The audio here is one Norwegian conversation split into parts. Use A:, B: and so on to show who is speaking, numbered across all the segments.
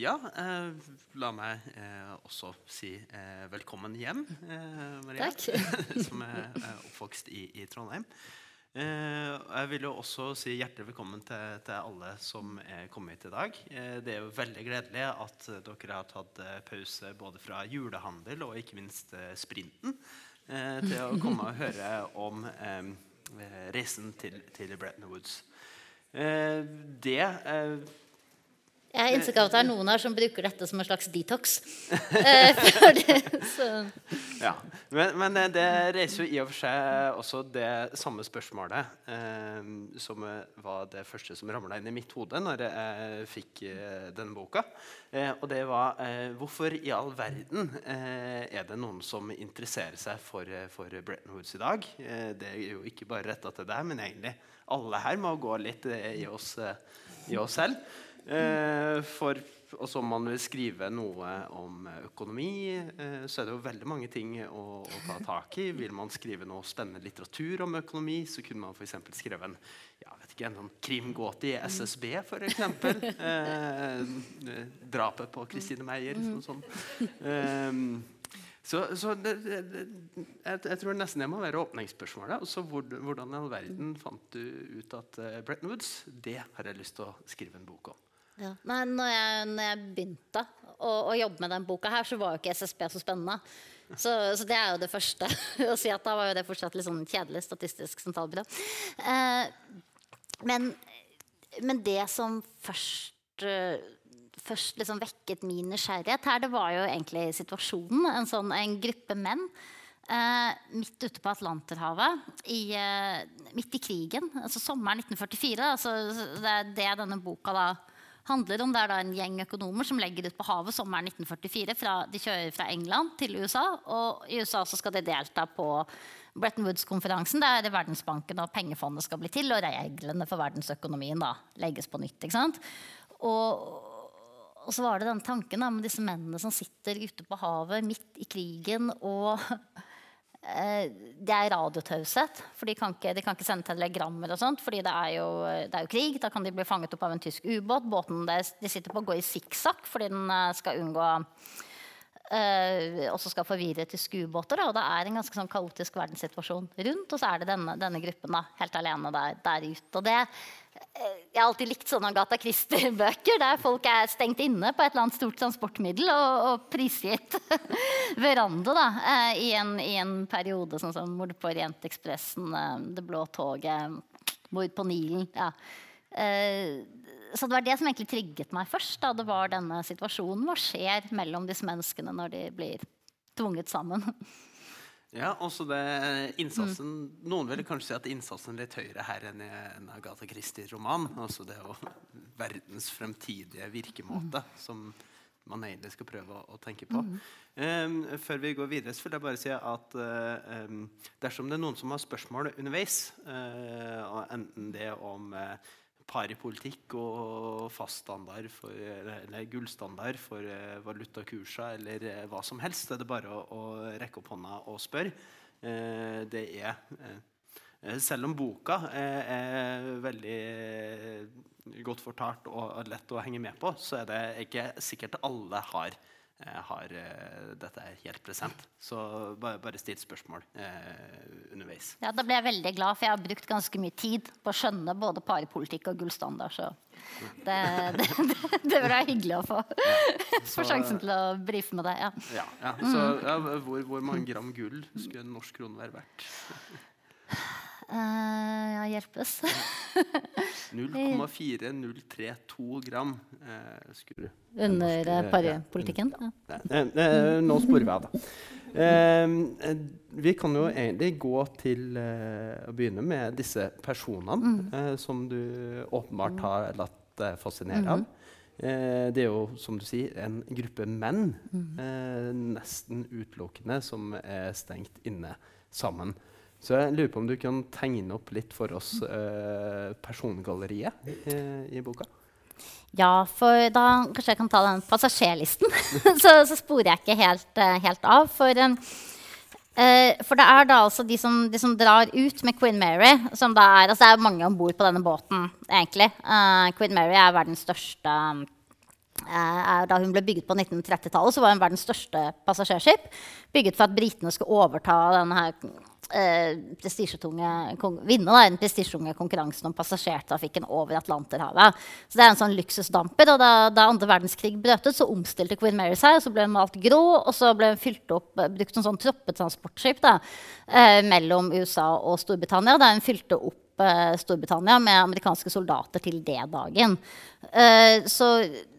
A: ja, eh, la meg eh, også si eh, velkommen hjem, eh, Maria.
B: Takk.
A: som er oppvokst i, i Trondheim. Eh, jeg vil jo også si hjertelig velkommen til, til alle som er kommet hit i dag. Eh, det er jo veldig gledelig at dere har tatt pause både fra julehandel og ikke minst sprinten eh, til å komme og høre om reisen til, til Bretton Woods. Eh, det eh,
B: Jeg har inntrykk av at det er noen her som bruker dette som en slags detox. Eh.
A: Ja, men, men eh, det reiser jo i og for seg også det samme spørsmålet eh, som eh, var det første som ramla inn i mitt hode når jeg fikk eh, denne boka. Eh, og det var eh, hvorfor i all verden eh, er det noen som interesserer seg for, eh, for Bretton Woods i dag? Eh, det er jo ikke bare retta til deg, men egentlig alle her må gå litt eh, i oss, eh, i oss selv. Eh, for og så om man vil skrive noe om eh, økonomi, eh, så er det jo veldig mange ting å, å ta tak i. Vil man skrive noe spennende litteratur om økonomi, så kunne man f.eks. skrevet en ja, vet ikke, en sånn krimgåte i SSB, f.eks. Eh, drapet på Christine Meyer. Sånn, sånn. Eh, så, så det, det, jeg, jeg tror nesten det må være åpningsspørsmålet. Også hvor, hvordan i all verden fant du ut at Bretton Woods Det har jeg lyst til å skrive en bok om.
B: Ja. Nei, når jeg, når jeg begynte å, å jobbe med den boka her, så var jo ikke SSB så spennende. Så, så det er jo det første. å si at Da var jo det fortsatt litt sånn kjedelig statistisk sentralbyrå. Eh, men, men det som først eh, først liksom vekket min nysgjerrighet her, det var jo egentlig situasjonen. En, sånn, en gruppe menn eh, midt ute på Atlanterhavet, i, eh, midt i krigen, altså sommeren 1944. Altså, det er det denne boka da handler om. Det er en gjeng økonomer som legger ut på havet sommeren 1944. Fra, de kjører fra England til USA, og i USA skal de delta på Bretton Woods-konferansen, der Verdensbanken og pengefondet skal bli til, og reglene for verdensøkonomien da legges på nytt. Og, og så var det den tanken da, med disse mennene som sitter ute på havet midt i krigen. og Det er radiotaushet, for de kan, ikke, de kan ikke sende telegrammer. og sånt, fordi det er, jo, det er jo krig. Da kan de bli fanget opp av en tysk ubåt. Båten de sitter på, går i sikksakk fordi den eh, skal unngå eh, også skal forvirre til ubåter. Og det er en ganske sånn kaotisk verdenssituasjon rundt. Og så er det denne, denne gruppen da, helt alene der, der ute. og det eh, jeg har alltid likt sånne Agatha Christie-bøker der folk er stengt inne på et eller annet stort transportmiddel og, og prisgitt veranda da, eh, i, en, i, en, periode sånn som mord på Orientekspressen, Det blå toget, mord på Nilen. Ja. Så det var det som egentlig trigget meg først. Da. Det var denne situasjonen. Hva skjer mellom disse menneskene når de blir tvunget sammen?
A: Ja, også det innsatsen mm. Noen vil kanskje si at innsatsen er litt høyere her enn i en Agatha Christie-roman. Altså det å verdens fremtidige virkemåte mm. som man egentlig skal prøve å, å tenke på. Mm. Um, før vi går videre, så vil jeg bare si at uh, um, dersom det er noen som har spørsmål underveis, uh, enten det om uh, paripolitikk og faststandard for, eller gullstandard for uh, valutakurser eller uh, hva som helst. Det er bare å, å rekke opp hånda og spørre. Uh, det er Selv om boka er veldig godt fortalt og lett å henge med på, så er det ikke sikkert alle har har uh, dette helt present. Så bare, bare still spørsmål uh, underveis.
B: Ja, Da ble jeg veldig glad, for jeg har brukt ganske mye tid på å skjønne både parepolitikk og gullstandard. Så det, det, det, det vil hyggelig å få, ja, få sjansen til å brife med deg. Ja.
A: Ja, ja. Så ja, hvor, hvor, mange gram gull skulle en norsk krone være verdt?
B: Uh, ja, hjelpes.
A: 0,4032 gram. Uh, skulle,
B: Under uh, paripolitikken?
A: Ja. nå sporer vi av, da. vi kan jo egentlig gå til å begynne med disse personene mm. som du åpenbart har latt deg fascinere av. Mm. det er jo, som du sier, en gruppe menn, mm. nesten utelukkende, som er stengt inne sammen. Så jeg lurer på om du kan tegne opp litt for oss eh, persongalleriet eh, i boka?
B: Ja, for da kanskje jeg kan ta den passasjerlisten. så, så, sporer jeg ikke helt, uh, helt av. For, uh, for, det er da altså de som, de som, drar ut med Queen Mary som da er, altså Det er mange om bord på denne båten, egentlig. Uh, Queen Mary er verdens største da hun ble bygget på 1930-tallet, så var hun verdens største passasjerskip. Bygget for at britene skulle overta denne eh, vinne da, den prestisjetunge konkurransen om passasjertrafikken over Atlanterhavet. Så det er en sånn luksusdamper. Og da, da andre verdenskrig brøt ut, så omstilte Queen Mary seg. og Så ble hun malt grå, og så ble hun fylt opp, brukt som sånn troppetransportskip da, eh, mellom USA og Storbritannia. Der hun fylte opp eh, Storbritannia med amerikanske soldater til det dagen. Så,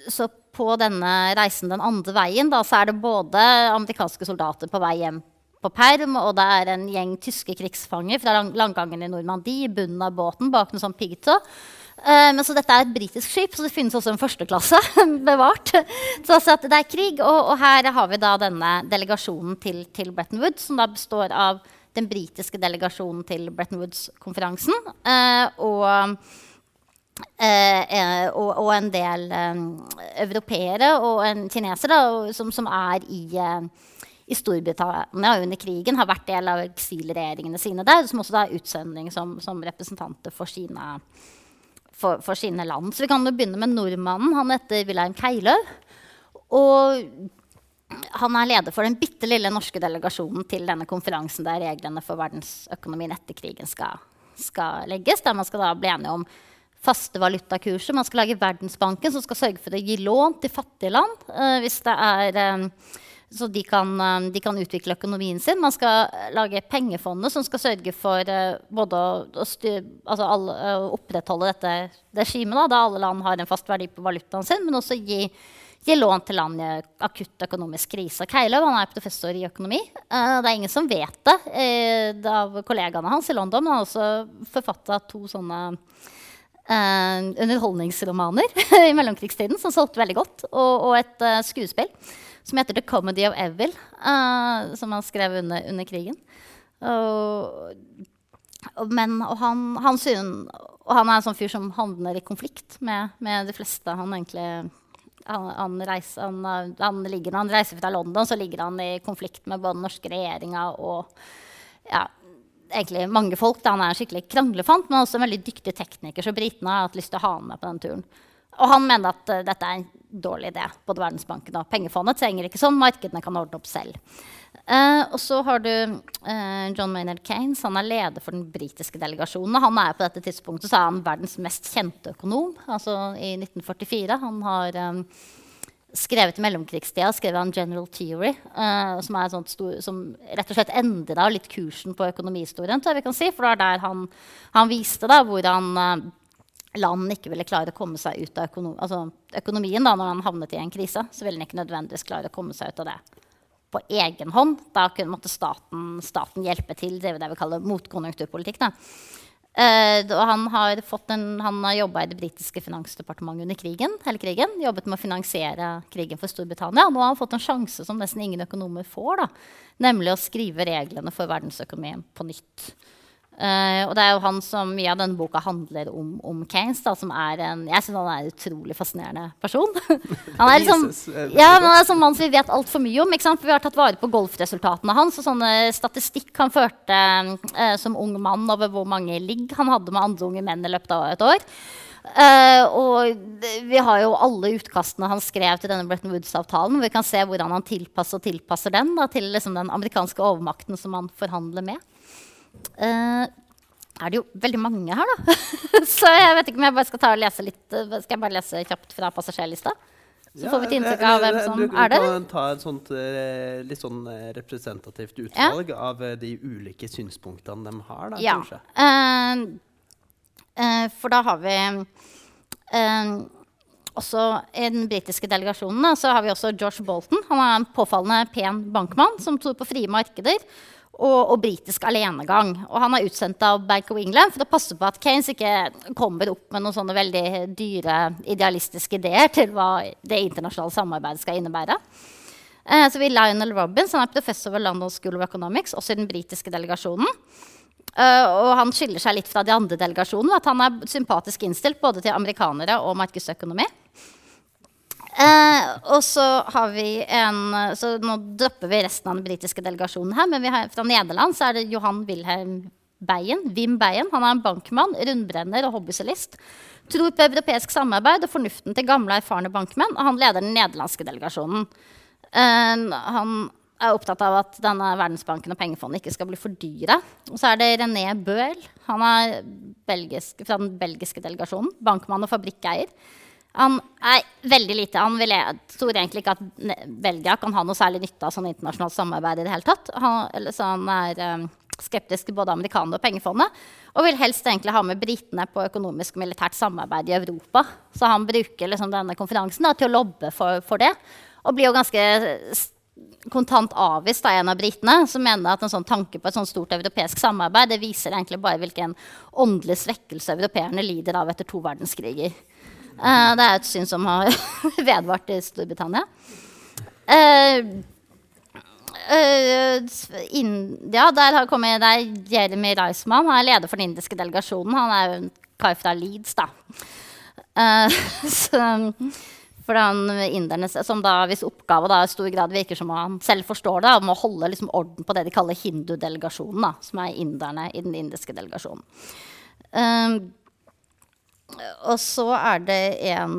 B: så, på denne reisen den andre veien da, så er det både amerikanske soldater på vei hjem på perm, og det er en gjeng tyske krigsfanger fra lang landgangen i Normandie i bunnen av båten bak noe sånn piggtråd. Uh, men så dette er et britisk skip, så det finnes også en førsteklasse bevart. Så altså det er krig, og, og, her har vi da denne delegasjonen til, til, Bretton Woods, som da består av den britiske delegasjonen til Bretton Woods-konferansen uh, og, uh, og, og, en del um, europeere og en kineser da, som, som, er i i Storbritannia under krigen har vært del av eksilregjeringene sine der, som også er utsending som, som representanter for sine, for, for sine, land. Så vi kan jo begynne med nordmannen. Han heter Wilhelm Keiløv. Og han er leder for den bitte lille norske delegasjonen til denne konferansen der reglene for verdensøkonomien etter krigen skal, skal legges. Der man skal da bli enige om faste valutakurser. Man skal lage Verdensbanken, som skal sørge for å gi lån til fattige land. Uh, hvis det er uh, så de kan, eh, de kan, utvikle økonomien sin. Man skal lage pengefondet som skal sørge for uh, både å, styr, altså alle, uh, opprettholde dette regimet, da, alle land har en fast verdi på valutaen sin, men også gi, gi lån til land i akutt økonomisk krise. Keiløv er professor i økonomi. Det er ingen som vet det, det av kollegaene hans i London. Han har også forfatta to sånne underholdningsromaner i mellomkrigstiden som solgte veldig godt, og, og et skuespill som heter 'The Comedy of Evil', uh, som han skrev under, under krigen. Og, men, og han, han, og han, er en sånn fyr som handler i konflikt med, med de fleste. Han egentlig han, han, reiser, han, han, ligger, Når han reiser fra London, så ligger han i konflikt med både den norske regjeringa og ja, egentlig mange folk. Da han er en skikkelig kranglefant, men også en veldig dyktig tekniker. Så britene har hatt lyst til å ha han med på den turen. Og han mener at uh, dette er en dårlig idé. Både Verdensbanken og pengefondet trenger ikke sånn. Markedene kan ordne opp selv. Uh, og så har du uh, John Maynard Keynes. Han er leder for den britiske delegasjonen. Han er på dette tidspunktet så er han verdens mest kjente økonom. Altså i 1944. Han har um, skrevet i mellomkrigstida skrevet han General Theory, uh, som, stor, som, rett og slett endra litt kursen på økonomihistorien. tror jeg vi kan si, For det er der han, han viste da, hvordan land ikke ville klare å komme seg ut av økonom altså økonomien da, når han havnet i en krise, så ville han ikke nødvendigvis klare å komme seg ut av det på egen hånd. Da kunne, måtte staten, staten, hjelpe til, det vi kaller motkonjunkturpolitikk. Uh, han har, har jobba i det britiske finansdepartementet under krigen, hele krigen. Jobbet med å finansiere krigen for Storbritannia. Nå har han fått en sjanse som nesten ingen økonomer får. Da, nemlig å skrive reglene for verdensøkonomien på nytt. Uh, og det er jo han som mye av denne boka handler om, om Keynes, da, som er en Jeg syns han er en utrolig fascinerende person. han er liksom, ja, han er som mann som vi vet altfor mye om. For vi har tatt vare på golfresultatene hans og sånne statistikk han førte uh, som ung mann over hvor mange ligg han hadde med andre unge menn i løpet av et år. Uh, og vi har jo alle utkastene han skrev til denne Bretton Woods-avtalen. Vi kan se hvordan han tilpasser og tilpasser den da, til liksom, den amerikanske overmakten som han forhandler med. Uh, er det jo veldig mange her, da. så jeg vet ikke om jeg bare skal ta og lese litt. Eh, skal jeg bare lese kjapt fra passasjerlista? Så ja, får vi et inntrykk av hvem som du, er det.
A: Du kan ta et sånt, uh, litt sånn representativt utvalg ja. av uh, de ulike synspunktene de har, da,
B: ja. kanskje. Uh, for da har vi også i den britiske delegasjonen så har vi også George Bolton. Han er en påfallende pen bankmann som tror på frie markeder og, og britisk alenegang. Og han er utsendt av Bank of England for å passe på at Keynes ikke kommer opp med noen sånne veldig dyre idealistiske ideer til hva det internasjonale samarbeidet skal innebære. Eh, så vi Lionel Robbins han er professor ved London School of Economics, også i den britiske delegasjonen. Uh, og han skiller seg litt fra de andre delegasjonene. At han er sympatisk innstilt både til amerikanere og markedsøkonomi. Eh, og så har vi en Så nå dropper vi resten av den britiske delegasjonen her. Men har, fra Nederland så er det Johan Wilhelm Beyen, Wim Beyen. Han er en bankmann, rundbrenner og hobbycellist. Tror på europeisk samarbeid og fornuften til gamle, erfarne bankmenn. Og han leder den nederlandske delegasjonen. Eh, han er opptatt av at denne Verdensbanken og pengefondet ikke skal bli for dyre. Og så er det René Bøhl. Han er belgisk, fra den belgiske delegasjonen. Bankmann og fabrikkeier. Han er veldig lite, han vil, tror egentlig ikke at Belgia kan ha noe særlig nytte av sånn internasjonalt samarbeid. i det hele tatt. Han, så han er um, skeptisk til både amerikanerne og pengefondet. Og vil helst egentlig ha med britene på økonomisk og militært samarbeid i Europa. Så han bruker liksom denne konferansen da, til å lobbe for, for, det. Og blir jo ganske kontant avvist av en av britene, som mener at en sånn tanke på et sånt stort europeisk samarbeid det viser egentlig bare hvilken åndelig svekkelse europeerne lider av etter to verdenskriger. Uh, det er et syn som har vedvart i Storbritannia. Uh, uh, India, der har kommet der Jeremy Reisman. Er leder for den indiske delegasjonen. Han er jo en kar fra Leeds, da. så for han som da, Hvis oppgave da, i stor grad virker som han selv forstår det, om å holde liksom, orden på det de kaller hindudelegasjonen, som er inderne i den indiske delegasjonen. Um, og så er det en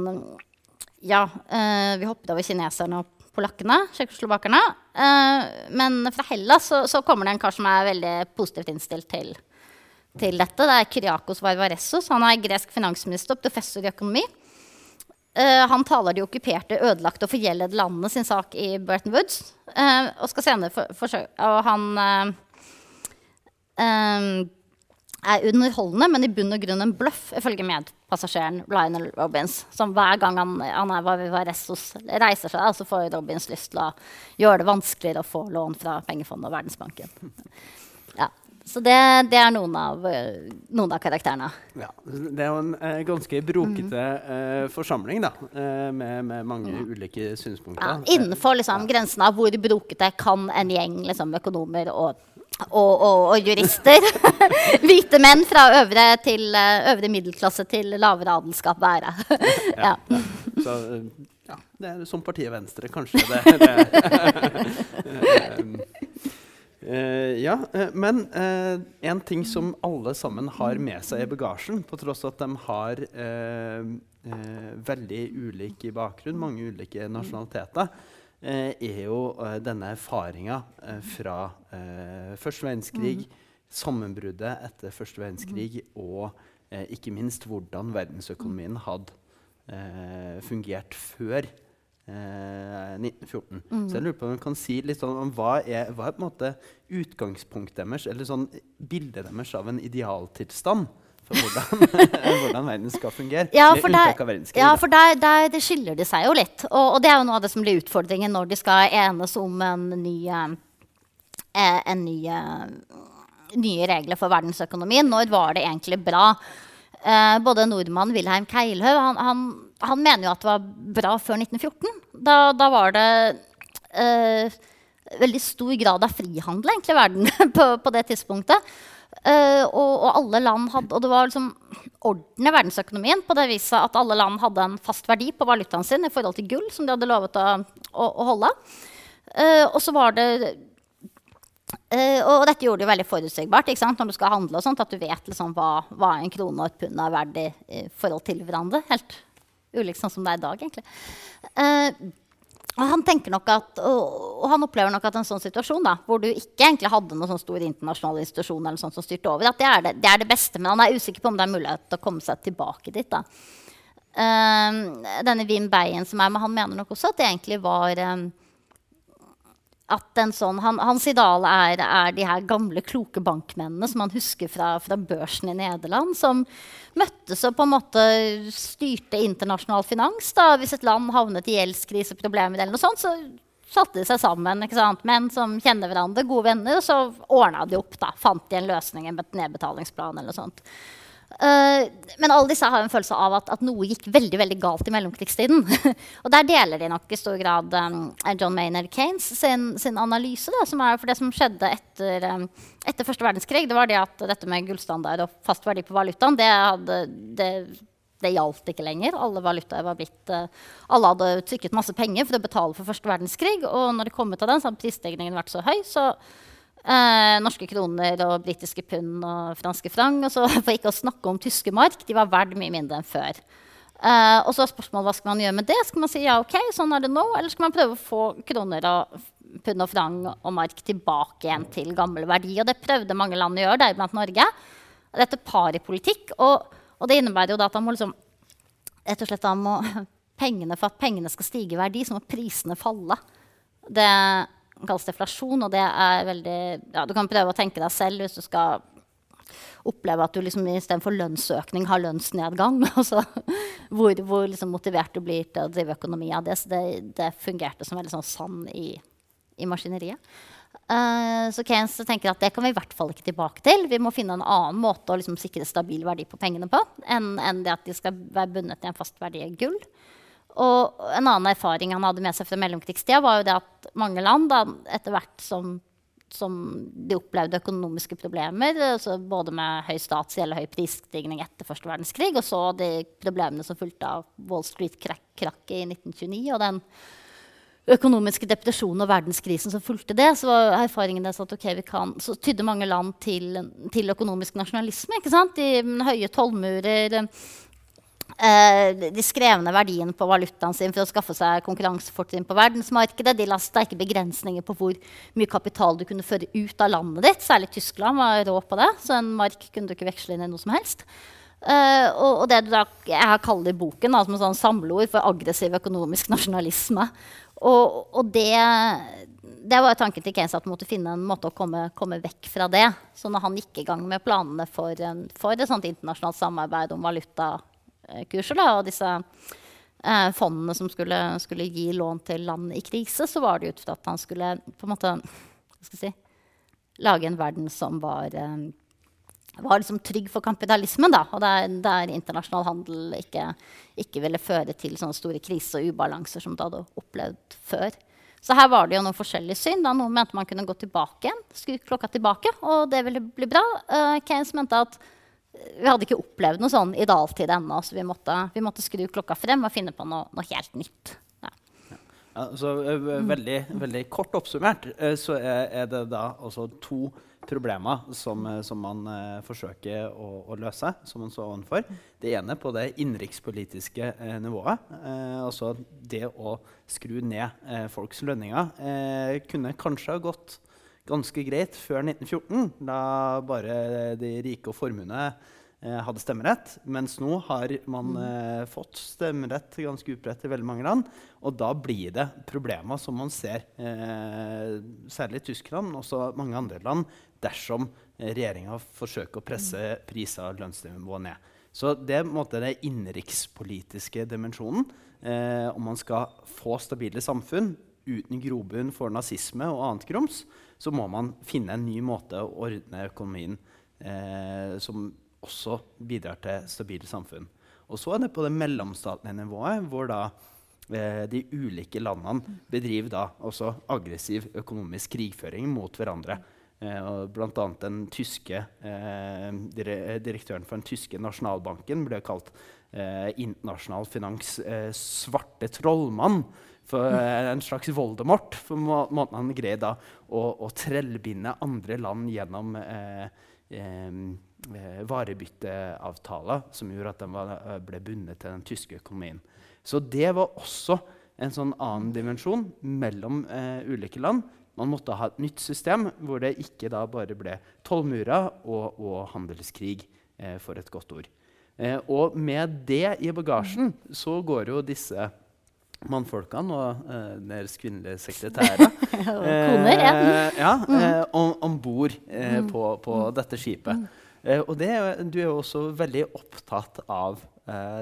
B: Ja, uh, vi hoppet over kineserne og polakkene, tsjekkoslovakerne. Uh, men fra Hellas så, så, kommer det en kar som er veldig positivt innstilt til, til dette. Det er Kyriakos Varvaressos. Han er gresk finansminister og professor i økonomi. Uh, han taler de okkuperte, ødelagte og forgjeldede landene sin sak i Bretton Woods. Uh, og skal senere for, forsøke Og han uh, er underholdende, men i bunn og grunn en bløff, ifølge medpassasjeren Lionel Robins. Som hver gang han, han er, var Ressos, reiser seg, så får Robins lyst til å gjøre det vanskeligere å få lån fra pengefondet og Verdensbanken. Ja. Så det, det, er noen av, noen av, karakterene.
A: Ja, det er jo en eh, ganske brokete eh, forsamling, da, eh, med, med, mange mm. ulike synspunkter.
B: Ja, innenfor liksom, grensen av hvor brokete kan en gjeng liksom, økonomer og, og, og, og jurister, hvite menn fra øvre, til, eh, øvre, middelklasse til lavere adelskap være. ja. ja.
A: Så, eh, ja, det er som partiet Venstre, kanskje. det, det. Eh, Uh, ja, uh, men uh, en ting som alle sammen har med seg i bagasjen, på tross av at de har veldig ulik bakgrunn, mange ulike nasjonaliteter, er jo denne erfaringa fra første verdenskrig, mm. sammenbruddet etter første verdenskrig, og ikke minst hvordan verdensøkonomien hadde fungert før 1914. Eh, mm. Så jeg lurer på om du kan si litt sånn om hva er, hva er utgangspunktet deres, eller sånn bildet deres av en idealtilstand? For hvordan, hvordan verden skal fungere.
B: Ja, for, der, ja, for der, der, det skiller de seg jo litt. Og, og, det er jo noe av det som blir utfordringen når de skal enes om en ny, eh, en ny nye regler for verdensøkonomien. Når var det egentlig bra? Eh, både nordmann Wilhelm Keilhaug han, han, han, mener jo at det var bra før 1914. Da, da var det eh, veldig stor grad av frihandel egentlig, i verden på, på, det tidspunktet. Eh, og, og, alle land hadde, og det var liksom orden i verdensøkonomien på det viset at alle land hadde en fast verdi på valutaen sin i forhold til gull, som de hadde lovet å, å, å holde. Uh, og så var det Uh, og dette gjorde det veldig forutsigbart når du skal handle. og sånt, At du vet liksom, hva, hva, en krone og et pund er verdt i forhold til hverandre. Helt ulikt sånn som det er i dag, egentlig. Og han tenker nok at, og, han opplever nok at en sånn situasjon da, hvor du ikke egentlig hadde noen sånn stor internasjonal institusjon eller sånt som styrte over, at det er det, det er det, beste. Men han er usikker på om det er mulighet til å komme seg tilbake dit. da. Uh, denne Wim Beyen som er med, han mener nok også at det egentlig var um, at en sånn, han, Hans ideal er, er, de her gamle, kloke bankmennene som han husker fra, fra, børsen i Nederland, som møttes og på en måte styrte internasjonal finans. Da. Hvis et land havnet i gjeldskriseproblemer, eller noe sånt, så satte de seg sammen. ikke sant? Menn som kjenner hverandre, gode venner, og så ordna de opp. da, Fant de en løsning, en nedbetalingsplan eller noe sånt. Uh, men alle disse har en følelse av at, at, noe gikk veldig veldig galt i mellomkrigstiden. og der deler de nok i stor grad um, John Maynard Kanes sin, sin analyse. Da, som er for det som skjedde etter, um, etter første verdenskrig, det var det at dette med gullstandard og fast verdi på valutaen, det, hadde, det, det gjaldt ikke lenger. Alle valutaer var blitt uh, Alle hadde trykket masse penger for å betale for første verdenskrig. Og når det kom ut av den, så hadde prisstigningen vært så høy. så Eh, norske kroner og britiske pund og franske franc. For ikke å snakke om tyske mark. De var verdt mye mindre enn før. Eh, og så er spørsmålet hva skal man gjøre med det. Skal man si ja, ok, sånn er det nå? Eller skal man prøve å få kroner og pund og franc og mark tilbake igjen til gammel verdi? Og det prøvde mange land å gjøre, deriblant Norge. Dette paripolitikk. Og, og det innebærer jo da at man må liksom rett og slett da må pengene, For at pengene skal stige i verdi, så må prisene falle. Det kalles deflasjon, og det er veldig ja, Du kan prøve å tenke deg selv hvis du skal oppleve at du liksom istedenfor lønnsøkning har lønnsnedgang. Altså, hvor, hvor liksom motivert du blir til å drive økonomi av det. Så det, det fungerte som veldig sånn sann i, i maskineriet. Uh, så Keynes tenker at det kan vi i hvert fall ikke tilbake til. Vi må finne en annen måte å liksom sikre stabil verdi på pengene på enn, enn det at de skal være bundet til en fast verdi i gull. Og en annen erfaring han hadde med seg fra mellomkrigstida, var jo det at mange land da, etter hvert som, som, de opplevde økonomiske problemer, altså både med høy statsgjeld og høy prisstigning etter første verdenskrig, og så de problemene som fulgte av Wall Street-krakket i 1929 og den økonomiske depresjonen og verdenskrisen som fulgte det, så var erfaringen deres at okay, kan, så tydde mange land til, til økonomisk nasjonalisme. De høye tollmurer, de skrev ned verdien på valutaen sin for å skaffe seg konkurransefortrinn på verdensmarkedet. De la sterke begrensninger på hvor mye kapital du kunne føre ut av landet ditt. Særlig Tyskland var rå på det, så en mark kunne du ikke veksle inn i noe som helst. Uh, og, og, det du da, jeg det i boken da, som en sånn samleord for aggressiv økonomisk nasjonalisme. Og, og det, det, var tanken til Keynes at man måtte finne en måte å komme, komme, vekk fra det. Så når han gikk i gang med planene for, for et sånt internasjonalt samarbeid om valuta kurser da, og disse eh, fondene som skulle, skulle, gi lån til land i krise, så var det ut fra at han skulle på en måte si, lage en verden som var, eh, var liksom trygg for kapitalismen. Da, og der, der internasjonal handel ikke, ikke, ville føre til sånne store kriser og ubalanser som du hadde opplevd før. Så her var det jo noen forskjellige syn. Da. Noen mente man kunne gå tilbake igjen, skru klokka tilbake, og det ville bli bra. Uh, Keynes mente at vi hadde ikke opplevd noe sånn idealtid ennå, så vi måtte, vi måtte, skru klokka frem og finne på noe, noe helt nytt. Ja.
A: Ja, så, uh, veldig, veldig, kort oppsummert uh, så er, det da altså to problemer som, uh, som man forsøker å, å, løse, som man så ovenfor. Det ene på det innenrikspolitiske nivået. altså det å skru ned folks lønninger kunne kanskje ha gått ganske greit før 1914, da bare de rike og formuende eh, hadde stemmerett. Mens nå har man mm. eh, fått stemmerett ganske utbredt i veldig mange land. Og da blir det problemer som man ser, eh, særlig i Tyskland, men også mange andre land, dersom regjeringa forsøker å presse mm. priser og lønnsnivået ned. Så det er den innenrikspolitiske dimensjonen. Eh, om man skal få stabile samfunn uten grobunn for nazisme og annet grums, så må man finne en ny måte å ordne økonomien eh, som også bidrar til stabile samfunn. Og så er det på det mellomstatlige nivået, hvor da eh, de ulike landene bedriver da også aggressiv økonomisk krigføring mot hverandre. Eh, blant annet den tyske eh, direktøren for den tyske nasjonalbanken ble kalt eh, internasjonal finans eh, svarte trollmann for eh, en slags Voldemort. For må, måten han greide å, å trellbinde andre land gjennom eh, eh, varebytteavtaler som gjorde at de var, eh, ble bundet til den tyske økonomien. Så det var også en sånn annen dimensjon mellom eh, ulike land. Man måtte ha et nytt system hvor det ikke da bare ble tollmurer og, og handelskrig, eh, for et godt ord. og med det i bagasjen så går jo disse mannfolkene og uh, deres kvinnelige sekretærer
B: Koner, ja.
A: Uh, ja uh, om, om bord uh, på, på, dette skipet. og det, du er jo også veldig opptatt av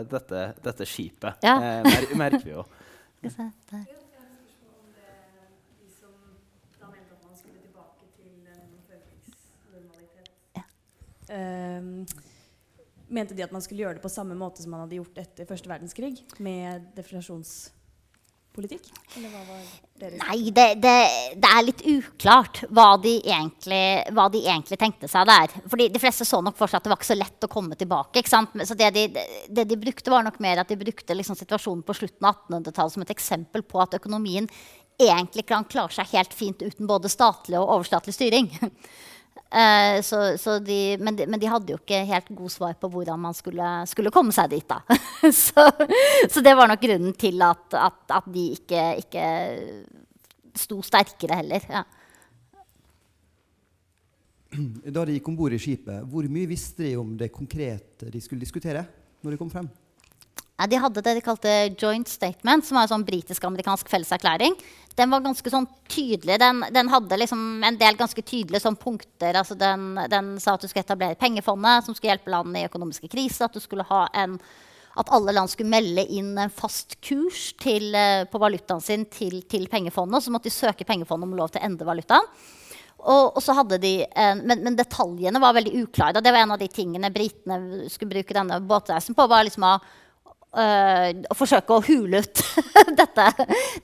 A: dette, dette, skipet, ja. mer, merker vi jo.
C: Um, mente de at man skulle gjøre det på samme måte som man hadde gjort etter første verdenskrig? Med deflasjons politikk?
B: Nei, det, det, det, er litt uklart hva de, egentlig, hva de, egentlig, tenkte seg der. Fordi De fleste så nok for seg at det var ikke så lett å komme tilbake. Så det de, det de, brukte, var nok mer at de brukte liksom situasjonen på slutten av 1800-tallet som et eksempel på at økonomien egentlig kan klare seg helt fint uten både statlig og overstatlig styring. Eh, så, så de, men, de, men, de, hadde jo ikke helt god svar på hvordan man skulle, skulle komme seg dit. da. så, så, det var nok grunnen til at, at, at de ikke, ikke, sto sterkere heller. Ja.
D: Da de gikk om bord i skipet, hvor mye visste de om det konkrete de skulle diskutere? når de kom frem?
B: De hadde det de kalte joint statement, som var en sånn britisk-amerikansk felleserklæring. Den var ganske sånn tydelig. Den, den hadde liksom en del ganske tydelige sånn punkter. Altså den, den, sa at du skulle etablere pengefondet, som skulle hjelpe landene i økonomiske kriser. At, en, at alle land skulle melde inn en fast kurs til, uh, på valutaen sin til, til pengefondet. Så måtte de søke pengefondet om lov til å endre valutaen. Og, og, så hadde de, en, men, men, detaljene var veldig uklare. Det var en av de tingene britene skulle bruke denne båtreisen på. var liksom Uh, å forsøke å hule ut dette,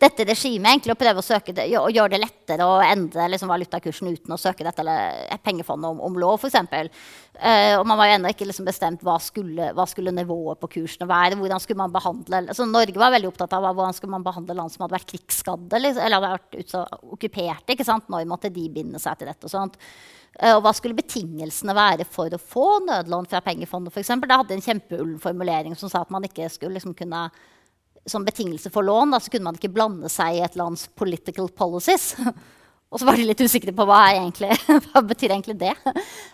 B: dette regimet. Å prøve å søke det, og gjøre det lettere å endre liksom, valutakursen uten å søke dette eller pengefondet om, om lov, f.eks. Uh, og man var jo ennå ikke liksom, bestemt hva skulle, hva skulle, nivået på kursene være. hvordan skulle man behandle, altså, Norge var veldig opptatt av hvordan skulle man behandle land som hadde vært krigsskadde liksom, eller hadde vært okkuperte. ikke sant? Når måtte de binde seg til dette? og sånt. Eh, og hva skulle betingelsene være for å få nødlån fra pengefondet? Eksempel? det hadde en kjempeullen formulering som sa at man ikke skulle liksom kunne som betingelse for lån da, så kunne man ikke blande seg i et lands political policies. Og så var de litt usikre på hva, egentlig, hva betyr egentlig det.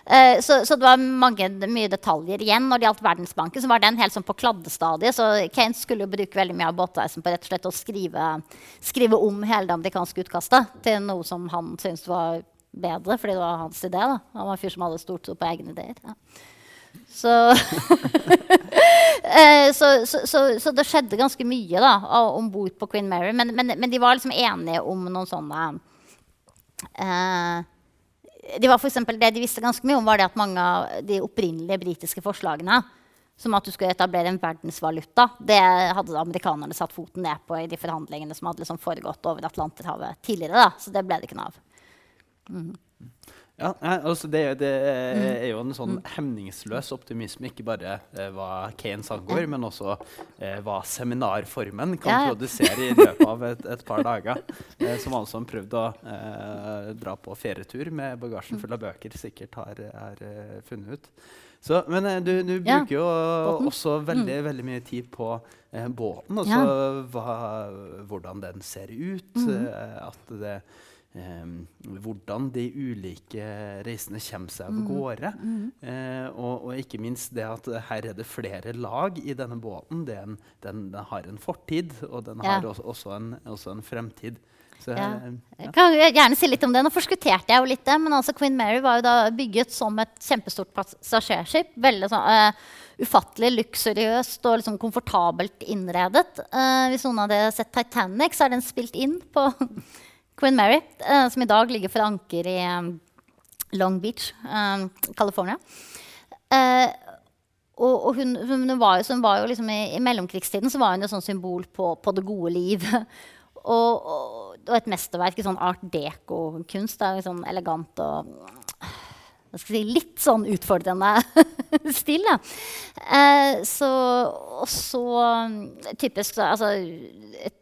B: Uh, så, så, det var mange, mye detaljer igjen. Når det gjaldt Verdensbanken, så var den helt sånn på kladdestadiet. Så Keynes skulle jo bruke veldig mye av båtreisen på rett og slett å skrive, skrive om hele det amerikanske utkastet til noe som han syntes var bedre, fordi det var hans idé. da. Han var en fyr som hadde stort tro på egne ideer. Ja. Så, eh, så, så, så, det skjedde ganske mye da, om bord på Queen Mary. Men, men, men, de var liksom enige om noen sånne eh, de var for Det de visste ganske mye om, var det at mange av de opprinnelige britiske forslagene, som at du skulle etablere en verdensvaluta, det hadde amerikanerne satt foten ned på i de forhandlingene som hadde liksom foregått over Atlanterhavet tidligere. da, Så det ble det ikke noe av.
A: Mm. Ja, altså det, det, er jo en sånn hemningsløs optimisme, ikke bare eh, hva Keynes angår, men også eh, hva seminarformen kan ja. produsere i løpet av et, et par dager. Eh, som alle som prøvde å eh, dra på ferietur med bagasjen full av bøker, sikkert har, har uh, funnet ut. Så, men eh, du, du ja. bruker jo båten. også veldig, mm. veldig mye tid på eh, båten. Altså hva, hvordan den ser ut. Mm. at det hvordan de ulike reisene kommer seg av mm. gårde. Mm. Eh, og, og, ikke minst det at her er det flere lag i denne båten. Den, den, den, har en fortid, og den ja. har også, også, en, også, en, fremtid. Så, ja.
B: ja. Jeg kan gjerne si litt om det. Nå forskutterte jeg jo litt det. Men altså Queen Mary var jo da bygget som et kjempestort passasjerskip. Veldig sånn, uh, ufattelig luksuriøst og liksom komfortabelt innredet. Uh, hvis noen hadde sett Titanic, så er den spilt inn på Queen Mary, uh, som i dag ligger for anker i um, Long Beach, um, California. Uh, og, og hun, hun, var jo, var jo liksom i, i, mellomkrigstiden så var hun et sånn symbol på, på, det gode liv. og, og, og, et mesterverk i sånn art deco-kunst. Sånn elegant og si, litt sånn utfordrende stil. Eh, så, og så typisk altså, et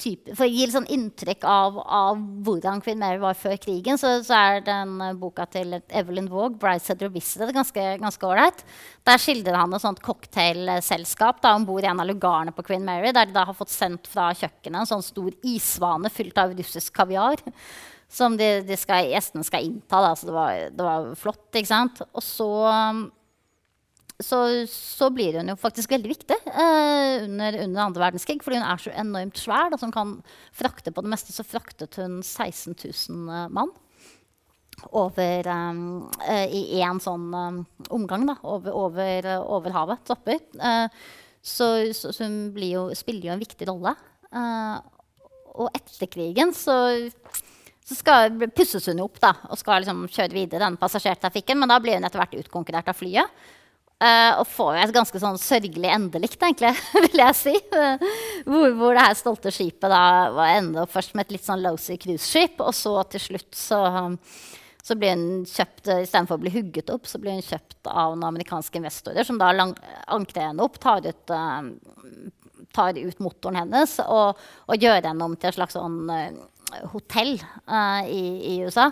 B: type, For å gi litt sånn inntrykk av, av, hvordan Queen Mary var før krigen, så, så er den uh, boka til Evelyn Waugh, 'Brideshead Revisited', ganske ålreit. Der skildrer han et sånt cocktailselskap om bord i en av lugarene på Queen Mary, der de da har fått sendt fra kjøkkenet en sånn stor isvane fylt av russisk kaviar. Som de, de skal, gjestene skal innta. Da, så det var, det var flott. ikke sant? Og så um, så, så, blir hun jo faktisk veldig viktig eh, under, under andre verdenskrig. Fordi hun er så enormt svær. Da, som kan frakte på det meste. Så fraktet hun 16 000 uh, mann over, um, uh, i én sånn um, omgang. Da, over, over, over havet. Topper. så, så, så, hun jo, spiller jo en viktig rolle. og etter krigen så så skal, pusses hun opp da, og skal liksom kjøre videre den passasjertrafikken. Men da blir hun etter hvert utkonkurrert av flyet. Uh, og får et ganske sånn sørgelig endelikt, egentlig, vil jeg si. Hvor, hvor, det her stolte skipet da var enda først med et litt sånn lousy cruiseskip, og så til slutt så, um, så blir hun kjøpt uh, Istedenfor å bli hugget opp, så blir hun kjøpt av noen amerikanske investorer som da ankrer henne opp, tar ut, uh, tar ut motoren hennes og, og, gjør henne om til et slags sånn hotell uh, i, i, USA.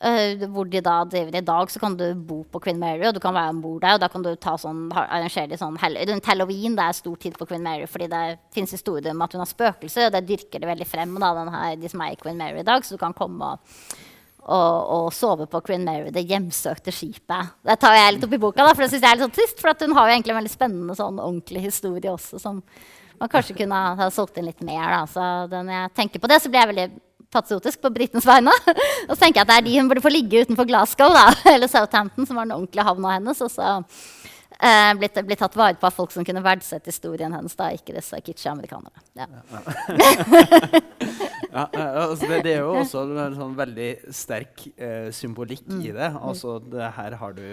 B: Uh, hvor de da driver I dag så kan du bo på Queen Mary, og du kan være om bord der. Og da kan du ta sånn, arrangere sånn Rundt halloween det er stor tid på Queen Mary, fordi det fins historier om at hun har spøkelser, og det dyrker det veldig frem. da, her, de som er i Queen Mary i dag, Så du kan komme og, og, og sove på Queen Mary, det hjemsøkte skipet. Det tar jeg litt opp i boka, da, for det syns jeg er litt sånn trist. For hun har jo egentlig en veldig spennende sånn ordentlig historie også, som man kanskje kunne ha solgt inn litt mer. Da. Så når jeg tenker på det, så blir jeg veldig patriotisk på britenes vegne. og så tenker jeg at det er de hun burde få ligge utenfor Glasgow, da, eller Southampton, som var den ordentlige havna hennes. Og så eh, blitt, blitt, tatt vare på av folk som kunne verdsette historien hennes, da, ikke disse kitsche amerikanerne. Ja.
A: ja, eh, altså det, det, er jo også en sånn veldig sterk eh, symbolikk mm. i det. Altså, det, her har du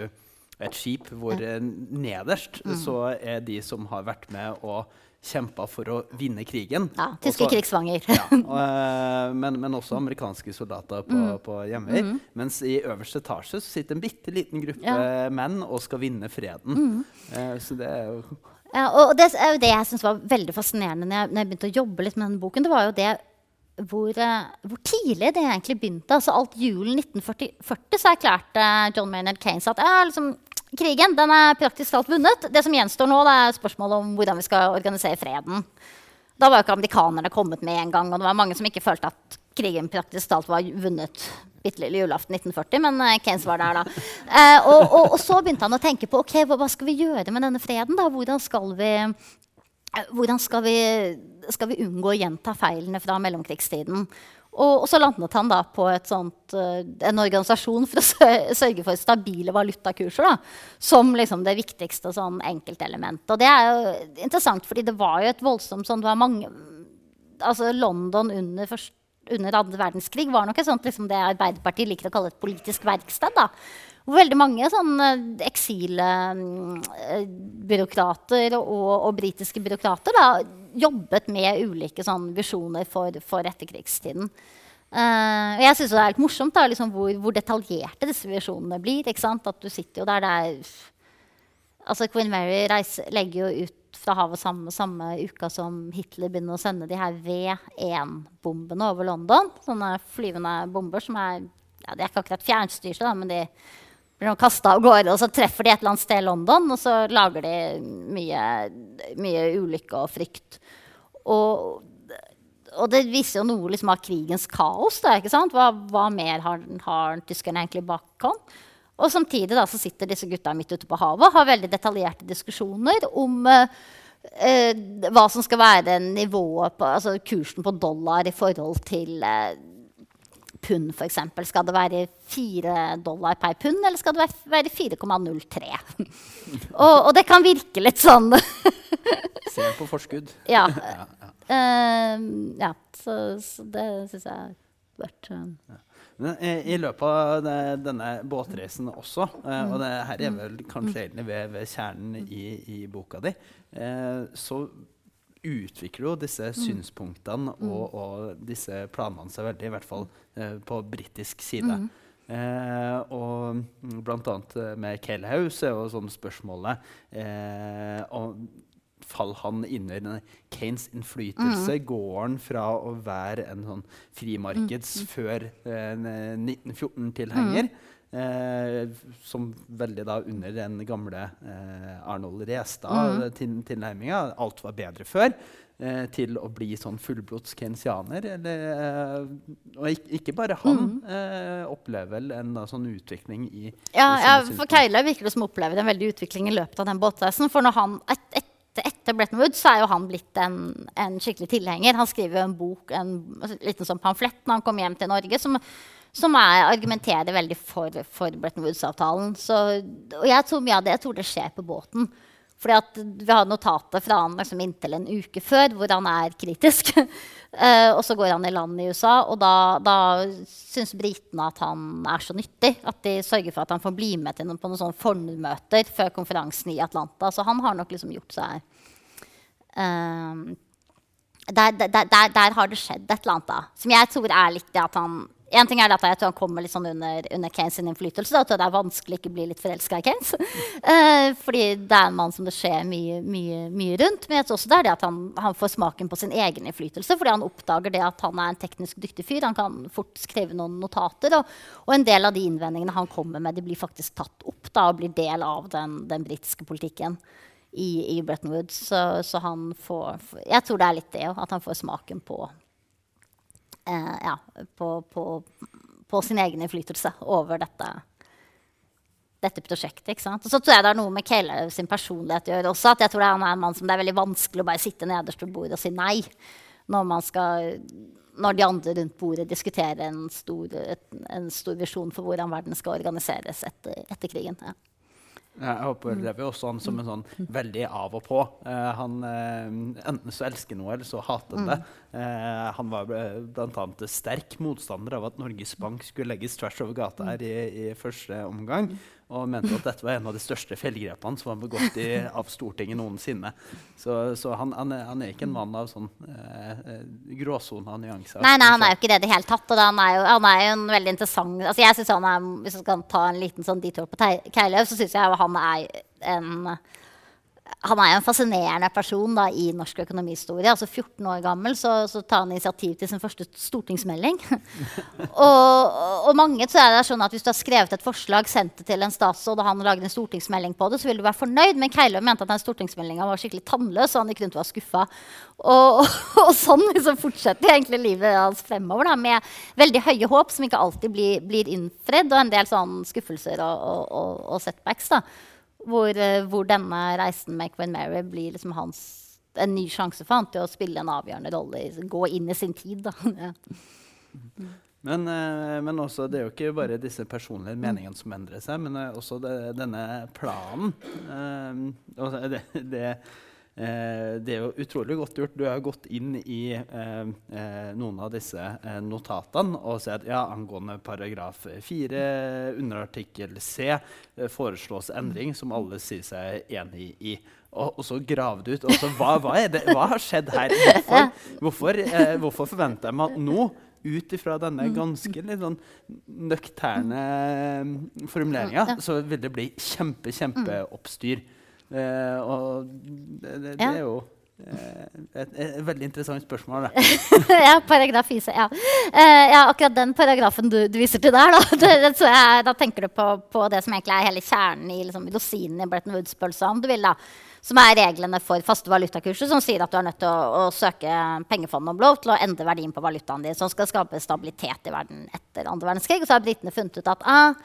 A: et skip hvor eh, nederst mm. så er de som har vært med og kjempa for å vinne krigen.
B: Ja, Tyske også, krigsfanger.
A: ja, og, eh, men, men, også amerikanske soldater på, mm. på hjemvei. Mm. Mens i øverste etasje så sitter en bitte liten gruppe ja. menn og skal vinne freden. Mm. Eh, så det er jo
B: ja, og det er jo det jeg syns var veldig fascinerende når jeg, når jeg, begynte å jobbe litt med denne boken. Det var jo det hvor, uh, hvor tidlig det egentlig begynte. Altså Alt julen 1940 så erklærte John Maynard Keynes at liksom, krigen den er praktisk talt vunnet. Det som gjenstår nå, er spørsmålet om hvordan vi skal organisere freden. Da var jo ikke amerikanerne kommet med en gang, og det var mange som ikke følte at krigen praktisk talt var vunnet bitte lille julaften 1940, men uh, Keynes var der da. Eh, og, og, og, så begynte han å tenke på ok, hva, skal vi gjøre med denne freden. da? Hvordan skal vi, uh, hvordan skal vi, skal vi unngå å gjenta feilene fra mellomkrigstiden? Og, og, så landet han da på sånt, uh, en organisasjon for å sørge for stabile valutakurser. Da, som liksom det viktigste sånn enkeltelementet. Og det er jo interessant, fordi det var jo et voldsomt sånn, det var mange, altså London under, først, under andre verdenskrig var nok et sånt liksom det Arbeiderpartiet liker å kalle et politisk verksted. da, hvor veldig mange sånn, eksilbyråkrater og, og britiske byråkrater da, jobbet med ulike sånn, visjoner for, for etterkrigstiden. Uh, og jeg syns det er litt morsomt da, liksom, hvor, hvor, detaljerte disse visjonene blir. At du sitter jo der det er altså Queen Mary reiser, legger jo ut fra havet samme, samme uka som Hitler begynner å sende de her V1-bombene over London. Sånne flyvende bomber som er ja, De er ikke akkurat fjernstyrte, men de blir kasta av gårde, og så treffer de et eller annet sted i London, og så lager de mye, mye ulykke og frykt. Og, og, det viser jo noe liksom, av krigens kaos. Da, ikke hva, hva, mer har, har tyskerne egentlig bakom? Og samtidig da, så sitter disse gutta midt ute på havet og har veldig detaljerte diskusjoner om uh, hva som skal være nivået på, altså kursen på dollar i forhold til eh, pund, f.eks. Skal det være 4 dollar per pund, eller skal det være 4,03? og, og, det kan virke litt sånn
A: Se på forskudd.
B: ja. Uh, ja. Så, så, det syns jeg har vært uh, ja.
A: I, I, løpet av denne båtreisen også, uh, og det her er vel kanskje egentlig ved, ved kjernen i, i, boka di, uh, så utvikler jo disse mm. synspunktene mm. og, og, disse planene seg veldig, i hvert fall eh, på britisk side. Mm. Eh, og eh, med Kelhaus er jo sånn spørsmålet eh, og Faller han under Kanes innflytelse? Mm. Han fra å være en sånn frimarkeds mm. før 1914-tilhenger mm. Eh, som veldig da under den gamle eh, Arnold Restad-tilnærminga. Mm. Alt var bedre før. Eh, til å bli sånn fullblods keynesianer. Eh, og ikke, ikke, bare han mm. Eh, opplever vel en da, sånn utvikling i
B: Ja, ja for Keila virker det som opplever en veldig utvikling i løpet av den båtreisen. For når han, et, et, etter Bretton Woods så er jo han blitt en, en skikkelig tilhenger. Han skriver jo en bok, en, en liten sånn pamflett når han kom hjem til Norge. som som er, argumenterer veldig for, for Bretton Woods-avtalen. Og jeg tror mye av det, jeg tror det skjer på båten. Fordi at Vi har notater fra han liksom inntil en uke før hvor han er kritisk. uh, og så går han i land i USA, og da, da syns britene at han er så nyttig at de sørger for at han får bli med til noen, på noen sånne formøter før konferansen i Atlanta. Så han har nok liksom gjort seg uh, der, der, der, der, har det skjedd et eller annet da, som jeg tror er litt det at han En ting er at jeg tror han kommer litt sånn under, under sin innflytelse. At det er vanskelig ikke å bli litt forelska i Keynes. Uh, fordi det er en mann som det skjer mye, mye, mye rundt. Men jeg tror også det er det at han, han, får smaken på sin egen innflytelse. Fordi han oppdager det at han er en teknisk dyktig fyr. Han kan fort skrive noen notater. Og, og en del av de innvendingene han kommer med, de blir faktisk tatt opp da, og blir del av den, den britiske politikken. I, i Bretton Woods. Så, så han får Jeg tror det er litt det òg, at han får smaken på, eh, ja, på, på, på, sin egen innflytelse over dette, dette prosjektet. ikke sant? Og så tror jeg det er noe med Kayleigh sin personlighet å gjøre også. at jeg tror Han er en mann som det er veldig vanskelig å bare sitte nederst ved bordet og si nei når, skal, når de andre rundt bordet diskuterer en stor, en stor visjon for hvordan verden skal organiseres etter, etter krigen. Ja.
A: Jeg opplever også han som en sånn veldig av og på. Uh, han, uh, enten så elsker noe, eller så hater han det. Uh, han var bl.a. sterk motstander av at Norges Bank skulle legges tvers over gata her i, i første omgang og mente at dette var en av de største feilgrepene som var begått i, av Stortinget noensinne. Så, så han, han, han, er, ikke en mann av sånn eh, eh gråsone av nyanser.
B: Nei, nei, han er jo ikke det i det hele tatt. Og han er jo, han er jo en veldig interessant altså jeg synes han er, Hvis vi skal ta en liten sånn detour på Keilev, så syns jeg han er en han er en fascinerende person da, i norsk økonomihistorie. Altså 14 år gammel så, så tar han initiativ til sin første stortingsmelding. og, og, mange så er det sånn at Hvis du har skrevet et forslag, sendt det til en statsråd, og han lager en stortingsmelding på det, så vil du være fornøyd. Men Keiløv mente at den stortingsmeldinga var skikkelig tannløs, og han gikk rundt og var skuffa. Og, og, sånn liksom fortsetter egentlig livet hans fremover, da, med veldig høye håp som ikke alltid blir, blir innfridd, og en del sånn skuffelser og, og setbacks. da. Hvor, uh, hvor, denne reisen med Queen Mary blir liksom hans, en ny sjanse for han til å spille en avgjørende rolle, gå inn i sin tid. ja.
A: men, uh, men, også, det er jo ikke bare disse personlige meningene som endrer seg, men uh, også det, denne planen. det, det Eh, det er jo utrolig godt gjort. Du har gått inn i eh, eh, noen av disse eh, notatene og sett ja, angående paragraf 4 underartikkel C eh, foreslås endring som alle sier seg enig i. Og, og så grave du ut. Også, hva, hva, det, hva, har skjedd her? Hvorfor, hvorfor, eh, hvorfor forventer jeg meg at nå ut ifra denne ganske litt sånn nøkterne formuleringa, så vil det bli kjempe, kjempeoppstyr. Eh, og det, det, det, er jo eh, et, et, veldig interessant spørsmål.
B: ja, paragraf 4. Ja. Uh, ja. akkurat den paragrafen du, du viser til der, da, jeg, da tenker du på, på, det som egentlig er hele kjernen i liksom, rosinen i Bretton Woods-pølsa, om du vil. da, Som er reglene for faste valutakurser, som sier at du er nødt til å, å søke pengefondet om lov til å endre verdien på valutaen din, som skal skape stabilitet i verden etter andre verdenskrig. Og så har britene funnet ut at ah,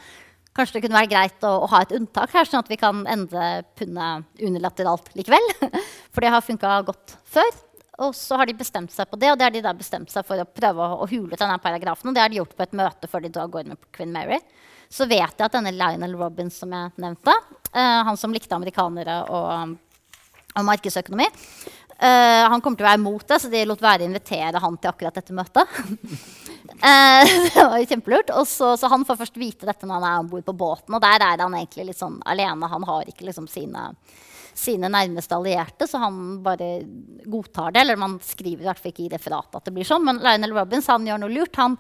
B: Kanskje det kunne være greit å, å, ha et unntak her, sånn at vi kan endre pundet unilateralt likevel. For det har funka godt før. Og så har de bestemt seg på det, og det har de da bestemt seg for å prøve å, å hule denne paragrafen. Og det har de gjort på et møte før de da går med Queen Mary. Så vet jeg at denne Lionel Robins som jeg nevnte, uh, han som likte amerikanere og, og markedsøkonomi, uh, han kommer til å være imot det, så de lot være å invitere han til akkurat dette møtet. Eh, det var jo kjempelurt. Og så, så, han får først vite dette når han er om bord på båten. Og der er han egentlig litt sånn alene. Han har ikke liksom sine, sine nærmeste allierte, så han bare godtar det. Eller man skriver i hvert fall ikke i referatet at det blir sånn. Men Lionel Robbins han gjør noe lurt. Han,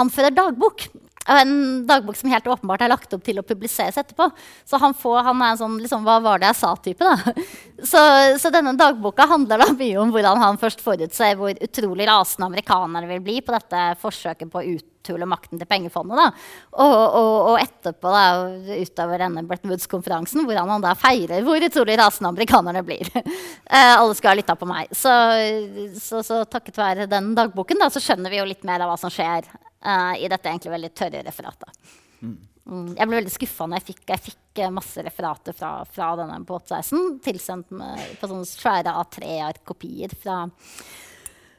B: han fører dagbok. En dagbok som helt åpenbart er lagt opp til å publiseres etterpå. Så han, får, han er en sånn liksom, 'hva var det jeg sa?'-type. Så, så, denne dagboka handler da mye om hvordan han først forutser hvor utrolig rasende amerikanere vil bli på dette forsøket på å uthule makten til pengefondet. da. Og, og, og etterpå, da, utover denne Bretton Woods-konferansen, hvordan han da feirer hvor utrolig rasende amerikanerne blir. eh, alle skal ha lytta på meg. Så, så, så takket være den dagboken da, så skjønner vi jo litt mer av hva som skjer uh, i dette egentlig veldig tørre referatet. Mm. Mm, jeg ble veldig skuffa når jeg fikk, jeg fikk uh, masse referater fra, fra denne båtreisen. Tilsendt med, på sånne svære A3-ark-kopier fra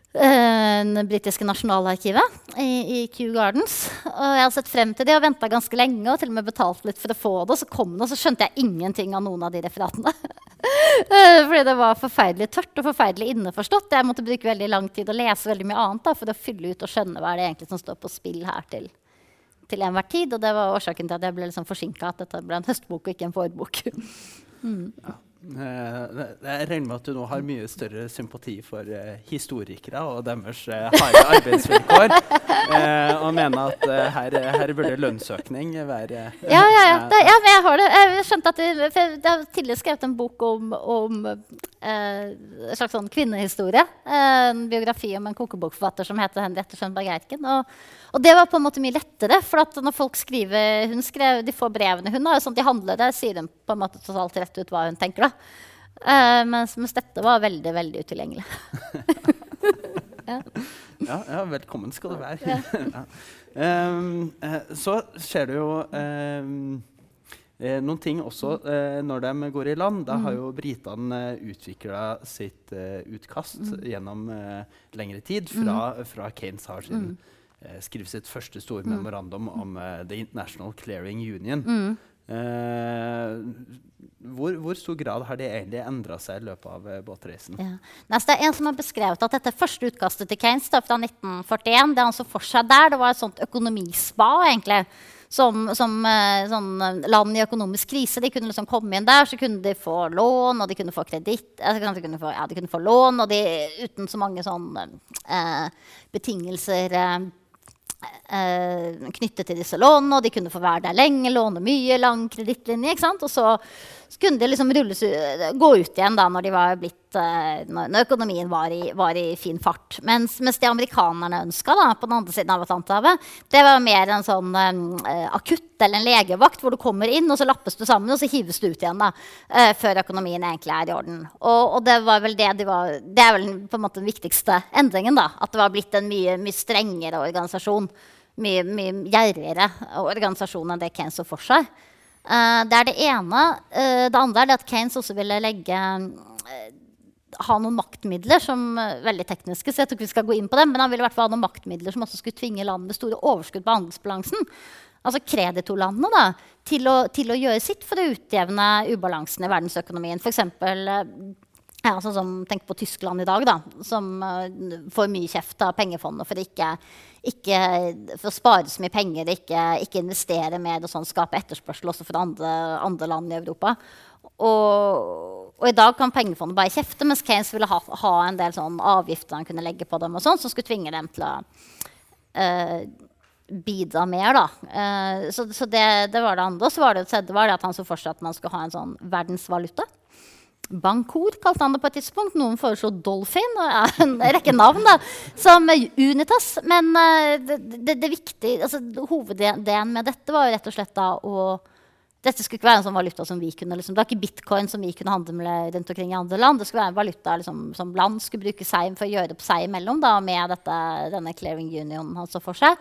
B: det britiske nasjonalarkivet i, i, Kew Gardens. Og jeg har sett frem til det og venta ganske lenge og til og med betalt litt for å få det. Og så kom det, og så skjønte jeg ingenting av noen av de referatene. Eh, fordi det var forferdelig tørt og forferdelig inneforstått. Jeg måtte bruke veldig lang tid og lese veldig mye annet da, for å fylle ut og skjønne hva det egentlig som står på spill her til, til enhver tid. Og det var årsaken til at jeg ble liksom forsinka, at dette ble en høstbok og ikke en forbok.
A: mm. Eh, jeg regner med at du nå har mye større sympati for uh, historikere og deres uh, harde arbeidsvilkår. Og mener at her, her, burde lønnsøkning være
B: Ja, ja, ja. Det, ja jeg har det. Jeg skjønte at det, jeg har tidligere skrevet en bok om, om en slags sånn kvinnehistorie. en biografi om en kokebokforfatter som heter Henriette Schønberg Eiken. Og, og, det var på en måte mye lettere. For når folk skriver hun skrev, De får brevene hun har, sånn de handler det, sier de på en måte totalt rett ut hva hun tenker. da. Uh, mens, mens, dette var veldig, veldig utilgjengelig.
A: ja. Ja, ja. velkommen skal du være. ja. um, så skjer det jo um, Eh, noen ting også når de går i land. Da har mm. jo britene eh, utvikla sitt utkast mm. gjennom lengre tid, fra, mm. fra Keynes har sin, mm. Skrev sitt første store mm. memorandum om The International Clearing Union. Mm. Uh, hvor, hvor, stor grad har det egentlig endra seg i løpet av uh, båtreisen?
B: Ja. det er en som har beskrevet at dette første utkastet til Keynes da, fra 1941 det han så for seg der, det var et sånt økonomispa. egentlig. Som, som uh, sånn land i økonomisk krise. De kunne liksom komme inn der, så kunne de få lån, og de kunne få kreditt. Altså, de, kunne få, ja, de kunne få lån, og de, uten så mange sånn, betingelser eh, knyttet til disse lånene, og de kunne få være der lenge, låne mye, lang kredittlinje. Og så, så, kunne de liksom rulles, gå ut igjen da når blitt uh, når økonomien var i, var i, fin fart. Mens, mens det amerikanerne ønska på den andre siden av Atlanterhavet, det var mer en sånn uh, akutt eller en legevakt hvor du kommer inn, og så lappes du sammen, og så hives du ut igjen da, uh, før økonomien egentlig er i orden. Og, og det det de var, det er vel på en måte den viktigste endringen. da, At det var blitt en mye, mye strengere organisasjon. Mye, mye gjerrigere organisasjon enn det Keynes så for seg. Uh, det er det ene. Uh, det andre er det at Keynes også ville legge uh, ha noen maktmidler som veldig tekniske, så jeg tror ikke vi skal gå inn på dem, men han ville i hvert fall ha noen maktmidler som også skulle tvinge land med store overskudd på handelsbalansen, altså kreditorlandene, da, til å, til å, gjøre sitt for å utjevne ubalansen i verdensøkonomien. F.eks. Ja, sånn som, tenk på Tyskland i dag, da, som uh, får mye kjeft av pengefondet for, ikke, ikke, for å spare så mye penger, ikke, ikke investere mer og sånn, skape etterspørsel også for andre, andre land i Europa. Og, og, i dag kan pengefondet bare kjefte, mens Keynes ville ha, ha en del sånn avgifter han kunne legge på dem, og sånn, som skulle tvinge dem til å uh, bidra mer. da. Uh, så, så det, det, var det andre. Og så var det, det var det at han så for seg at man skulle ha en sånn verdensvaluta. Bankor kalte han det på et tidspunkt. Noen foreslo Dolphin. og En rekke navn da, som Unitas. Men uh, det, det, det viktige, altså, hoveddelen med dette var jo rett og slett da å dette skulle ikke være en sånn valuta som vi kunne liksom, Det var ikke bitcoin som vi kunne handle med rundt omkring i andre land. Det skulle være en valuta liksom, som land skulle bruke seg for å gjøre opp seg imellom da, med dette, denne clearing union han så for seg.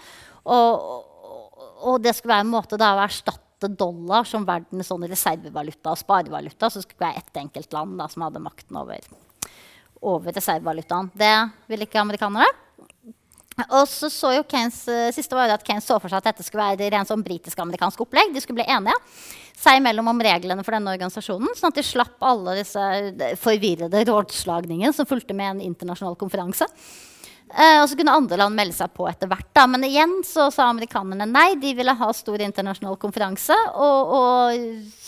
B: Og, og, det skulle være en måte da, å erstatte dollar som verdens sånn reservevaluta og sparevaluta. Så det skulle være ett enkelt land da, som hadde makten over, over reservevalutaen. Det ville ikke amerikanere. Og så så jo Keynes, uh, siste var at Keynes så for seg at dette skulle være rent sånn britisk-amerikansk opplegg. De skulle bli enige seg imellom om reglene for denne organisasjonen, sånn at de slapp alle disse eh, forvirrede rådslagningene som fulgte med en internasjonal konferanse. Uh, og så kunne andre land melde seg på etter hvert. Da. Men igjen så sa amerikanerne nei. De ville ha stor internasjonal konferanse og, og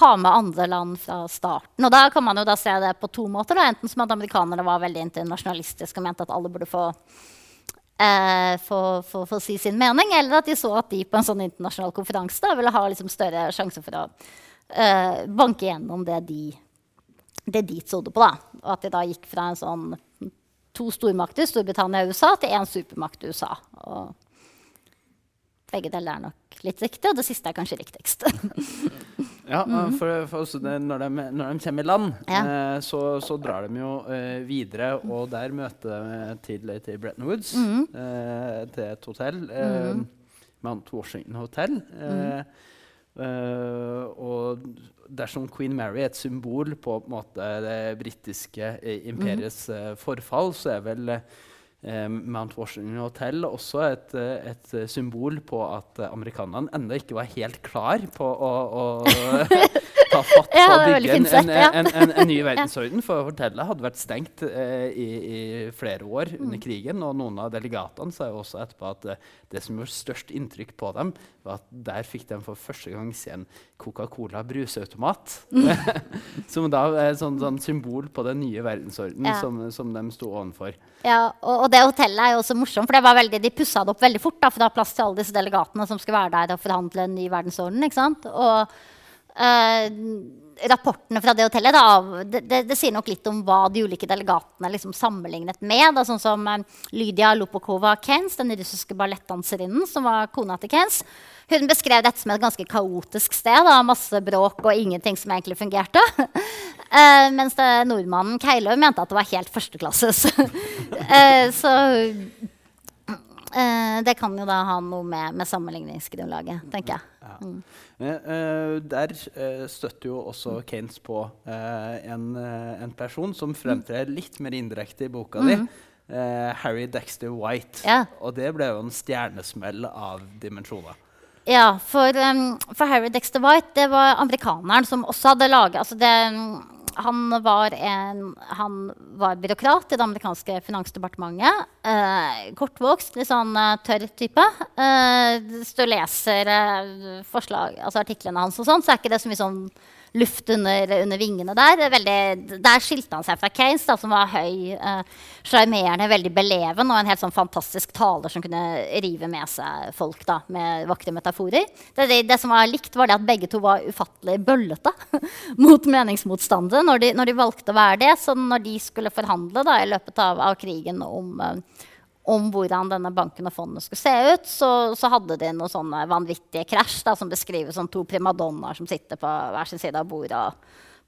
B: ha med andre land fra starten. Og da kan man jo da se det på to måter. Da. Enten som at amerikanerne var veldig internasjonalistiske og mente at alle burde få eh, si sin mening, eller at de så at de på en sånn internasjonal konferanse da, ville ha liksom, større sjanse for å eh, banke gjennom det de, det de trodde på. Da. Og at de da gikk fra en sånn to stormakter, Storbritannia og USA, til én supermakt, USA. Og begge deler er nok litt riktig, og det siste er kanskje riktigst.
A: Ja, mm. for, for når, de, når, de, kommer i land, ja. eh, så, så, drar de jo eh, videre, og der møter de til, til Bretton Woods, mm. eh, til et hotell. Mm. Mount Washington Hotel. Mm. Eh, og dersom Queen Mary er et symbol på, på måte, det britiske eh, imperiets mm. forfall, så er vel Mount Washington Hotel også et, eh, et, symbol på at amerikanerne ennå ikke var helt klar på å, å ta fatt på å bygge en, en, en, en, ny verdensorden. For hotellet hadde vært stengt eh, i, i flere år
B: Mm.
A: under krigen. Og noen av delegatene sa jo også etterpå at eh, det som gjorde størst inntrykk på dem, var at der fikk de for første gang se en Coca-Cola bruseautomat. som da er et sånn, sånn symbol på den nye verdensordenen
B: Ja.
A: som, som de sto ovenfor.
B: Ja, og, og det hotellet er jo også morsomt, for det var veldig, de pussa det opp veldig fort da, for å ha plass til alle disse delegatene som skulle være der og forhandle en ny verdensorden. ikke sant? Og eh, rapportene fra det hotellet da, det, det, det sier nok litt om hva de ulike delegatene liksom sammenlignet med. Da, sånn som eh, Lydia Lopokova Keynes, den russiske ballettdanserinnen som var kona til Keynes. Hun beskrev dette som et ganske kaotisk sted. Da, masse bråk og ingenting som egentlig fungerte. Uh, mens det, nordmannen Keilø mente at det var helt førsteklasses. uh, så eh, det kan jo da ha noe med, med sammenligningsgrunnlaget, tenker jeg.
A: Eh, eh, der eh, støtter jo også Keynes på eh, en, en person som fremtrer litt mer indirekte i boka di. eh, Harry Dexter White.
B: Ja.
A: Og det ble jo en stjernesmell av dimensjoner.
B: Ja, for, um, for Harry Dexter White det var amerikaneren som også hadde laget altså det, um, han, var en, han var byråkrat i det amerikanske finansdepartementet. Eh, kortvokst, litt sånn eh, tørr type. Eh, hvis du leser eh, forslag, altså artiklene hans, og sånt, så er ikke det så mye sånn luft under, under vingene der. Er Veldig, der skilte han seg fra Keynes, da, som var høy, eh, sjarmerende, veldig beleven og en helt sånn fantastisk taler som kunne rive med seg folk da, med vakre metaforer. Det, det, det som var likt, var det at begge to var ufattelig bøllete mot meningsmotstandere når de, når de valgte å være det. Så når de skulle forhandle da, i løpet av, av krigen om eh, om hvordan denne banken og fondet skulle se ut, så, så hadde de noen sånne vanvittige krasj som beskriver som to primadonnaer som sitter på hver sin side av bordet og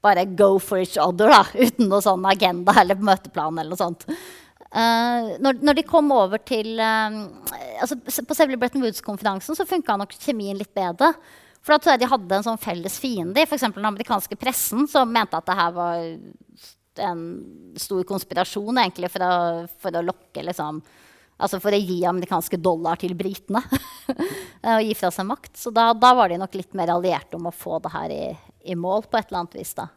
B: bare go for each other da, uten noen sånn agenda eller møteplan eller noe sånt. Uh, når, når de kom over til uh, altså På selve Bretton Woods-konferansen så funka nok kjemien litt bedre. For da tror jeg de hadde en sånn felles fiende i f.eks. den amerikanske pressen, som mente at det her var en stor konspirasjon egentlig for å, for å lokke liksom, Altså for å gi amerikanske dollar til britene. og gi fra seg makt. Så da, da var de nok litt mer allierte om å få det her i, i mål på et eller annet vis. da.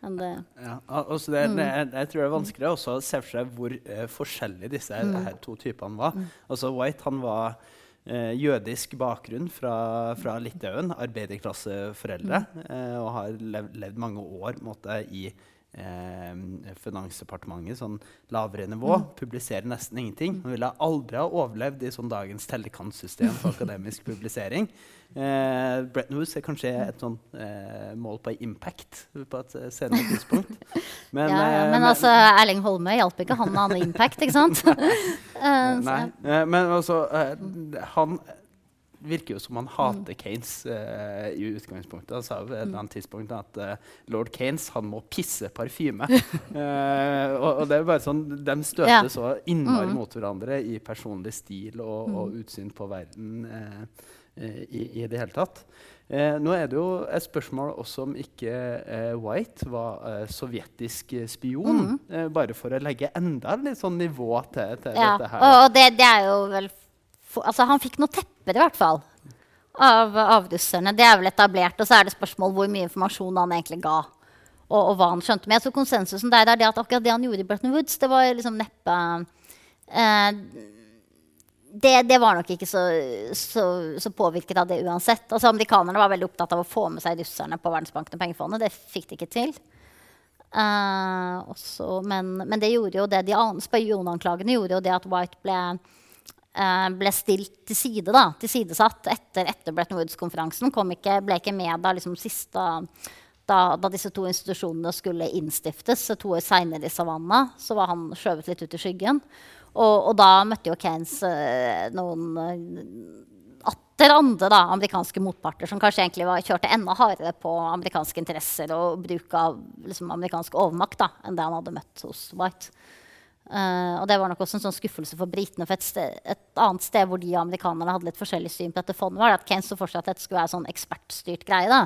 B: Det,
A: Ja, altså det, det, er- jeg tror det er vanskelig også å se for seg hvor uh, forskjellige disse her, her to typene var. Altså White han var uh, jødisk bakgrunn fra, fra Litauen, arbeiderklasseforeldre, eh, og har levd, levd mange år måtte, i i eh, Finansdepartementet, sånn lavere nivå. Publiserer nesten ingenting. Man ville aldri ha overlevd i sånn dagens tellekantsystem for akademisk publisering. Eh, Bretton Woods er kanskje et sånn eh, mål på impact på et eh, senere tidspunkt. Men,
B: ja, ja.
A: eh,
B: Men altså, Erling Holme hjalp ikke han med annen impact, ikke sant? nei, så-
A: Nei, eh, men altså eh, Han virker jo som han hater Keynes uh, i utgangspunktet. Han sa jo et eller annet tidspunkt at uh, lord Keynes han må pisse parfyme. Eh, og, og det er bare sånn, De støter
B: Ja.
A: så innmari mot hverandre i personlig stil og, og utsyn på verden eh, eh, i, i det hele tatt. Eh, nå er det jo et spørsmål også om ikke eh, White var eh, sovjetisk eh, spion. eh, bare for å legge enda litt sånn nivå til, til
B: Ja,
A: dette her.
B: og, og det, det er jo vel for, Altså, han fikk noen tepper, i hvert fall, av, russerne. Det er vel etablert. Og så er det spørsmål hvor mye informasjon han egentlig ga. Og, og hva han skjønte. Men jeg tror konsensusen der er det at akkurat det han gjorde i Bretton Woods, det var liksom neppe eh, det, det var nok ikke så, så, så påvirket av det uansett. Altså, amerikanerne var veldig opptatt av å få med seg russerne på Verdensbanken og pengefondet. Det fikk de ikke til. Eh, også, men, men det gjorde jo det de an- spionanklagene gjorde jo det at White ble, ble stilt til side, da, tilsidesatt etter, etter Bretton Woods-konferansen. Ble ikke med da liksom siste da, da disse to institusjonene skulle innstiftes, to år seinere i Savannah, så var han skjøvet litt ut i skyggen. Og, og da møtte jo Keynes eh, noen eh, atter andre da, amerikanske motparter som kanskje egentlig var, kjørte enda hardere på amerikanske interesser og bruk av liksom, amerikansk overmakt da, enn det han hadde møtt hos White. Eh, og det var nok også en sånn skuffelse for britene. For et, sted, et annet sted hvor de og amerikanerne hadde litt forskjellig syn på dette fondet, var at Keynes så for seg at dette skulle være sånn ekspertstyrt greie. da,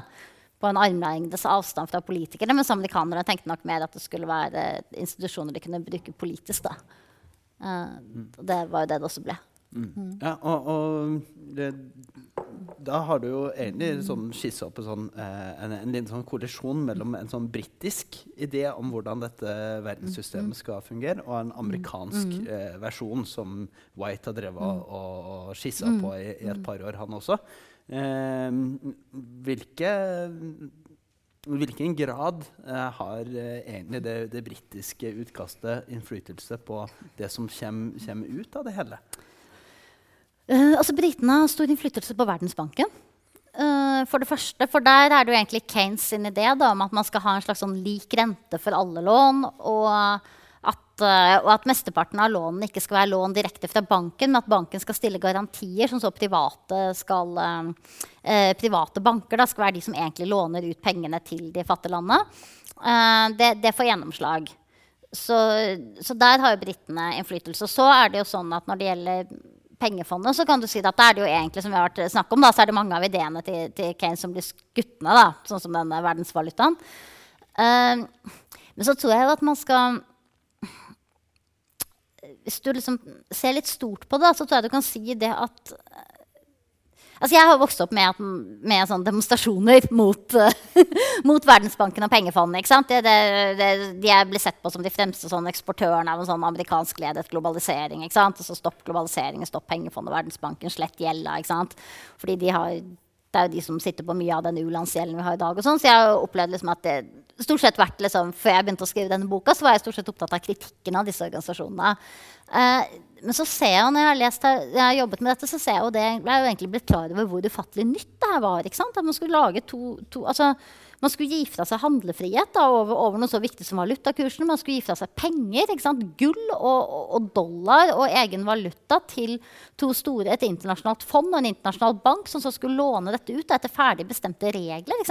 B: På en armlengdes avstand fra politikerne. Mens amerikanerne tenkte nok mer at det skulle være institusjoner de kunne bruke politisk. da. Eh, og det var jo det det også ble.
A: Mm. Ja, og, og det, da har du jo egentlig sånn skissa opp en, sånn, eh, en, en liten sånn kollisjon mellom en sånn britisk idé om hvordan dette verdenssystemet skal fungere, og en amerikansk eh, versjon som White har drevet og, og, skissa på i, i, et par år, han også. Eh, hvilke hvilken grad eh, har eh, egentlig det, det britiske utkastet innflytelse på det som kommer ut av det hele?
B: Uh, altså Britene har stor innflytelse på Verdensbanken. Uh, for det første, for Der er det jo egentlig Keynes sin idé da, om at man skal ha en slags sånn lik rente for alle lån. Og at, uh, og at mesteparten av lånene ikke skal være lån direkte fra banken, men at banken skal stille garantier, som så private, skal, private banker da, skal være de som egentlig låner ut pengene til de fattige landene. Det, det, får gjennomslag. Så, så der har jo britene innflytelse. Og så er det jo sånn at når det gjelder pengefondet, så kan du si at det er det jo egentlig som vi har vært snakk om, da, så er det mange av ideene til, til Keynes som blir skutt ned, sånn som denne verdensvalutaen. Uh, men så tror jeg at man skal Hvis du liksom ser litt stort på det, så tror jeg du kan si det at Altså jeg har vokst opp med, med sånn demonstrasjoner mot, uh, mot, Verdensbanken og pengefondet. Det, det, det, de er sett på som de fremste sånn eksportørene av en sånn amerikansk ledet globalisering. Og så stopp globaliseringen, stopp pengefondet Verdensbanken, slett gjelda. Fordi de har, det er jo de som sitter på mye av den u-landsgjelden vi har i dag. og sånn, Så jeg har opplevd liksom at det stort sett vært liksom, Før jeg begynte å skrive denne boka, så var jeg stort sett opptatt av kritikken av disse organisasjonene. Uh, men så ser jeg, når jeg har, lest, jeg har jobbet med dette, så ser jeg jo det, jeg er jo egentlig blitt klar over hvor ufattelig nytt det her var. ikke sant? At man skulle lage to, to altså, man skulle gi fra seg handlefrihet da, over, over, noe så viktig som valutakursen. Man skulle gi fra seg penger. Gull og, og, dollar og egen valuta til to store, et internasjonalt fond og en internasjonal bank som så skulle låne dette ut etter ferdig bestemte regler.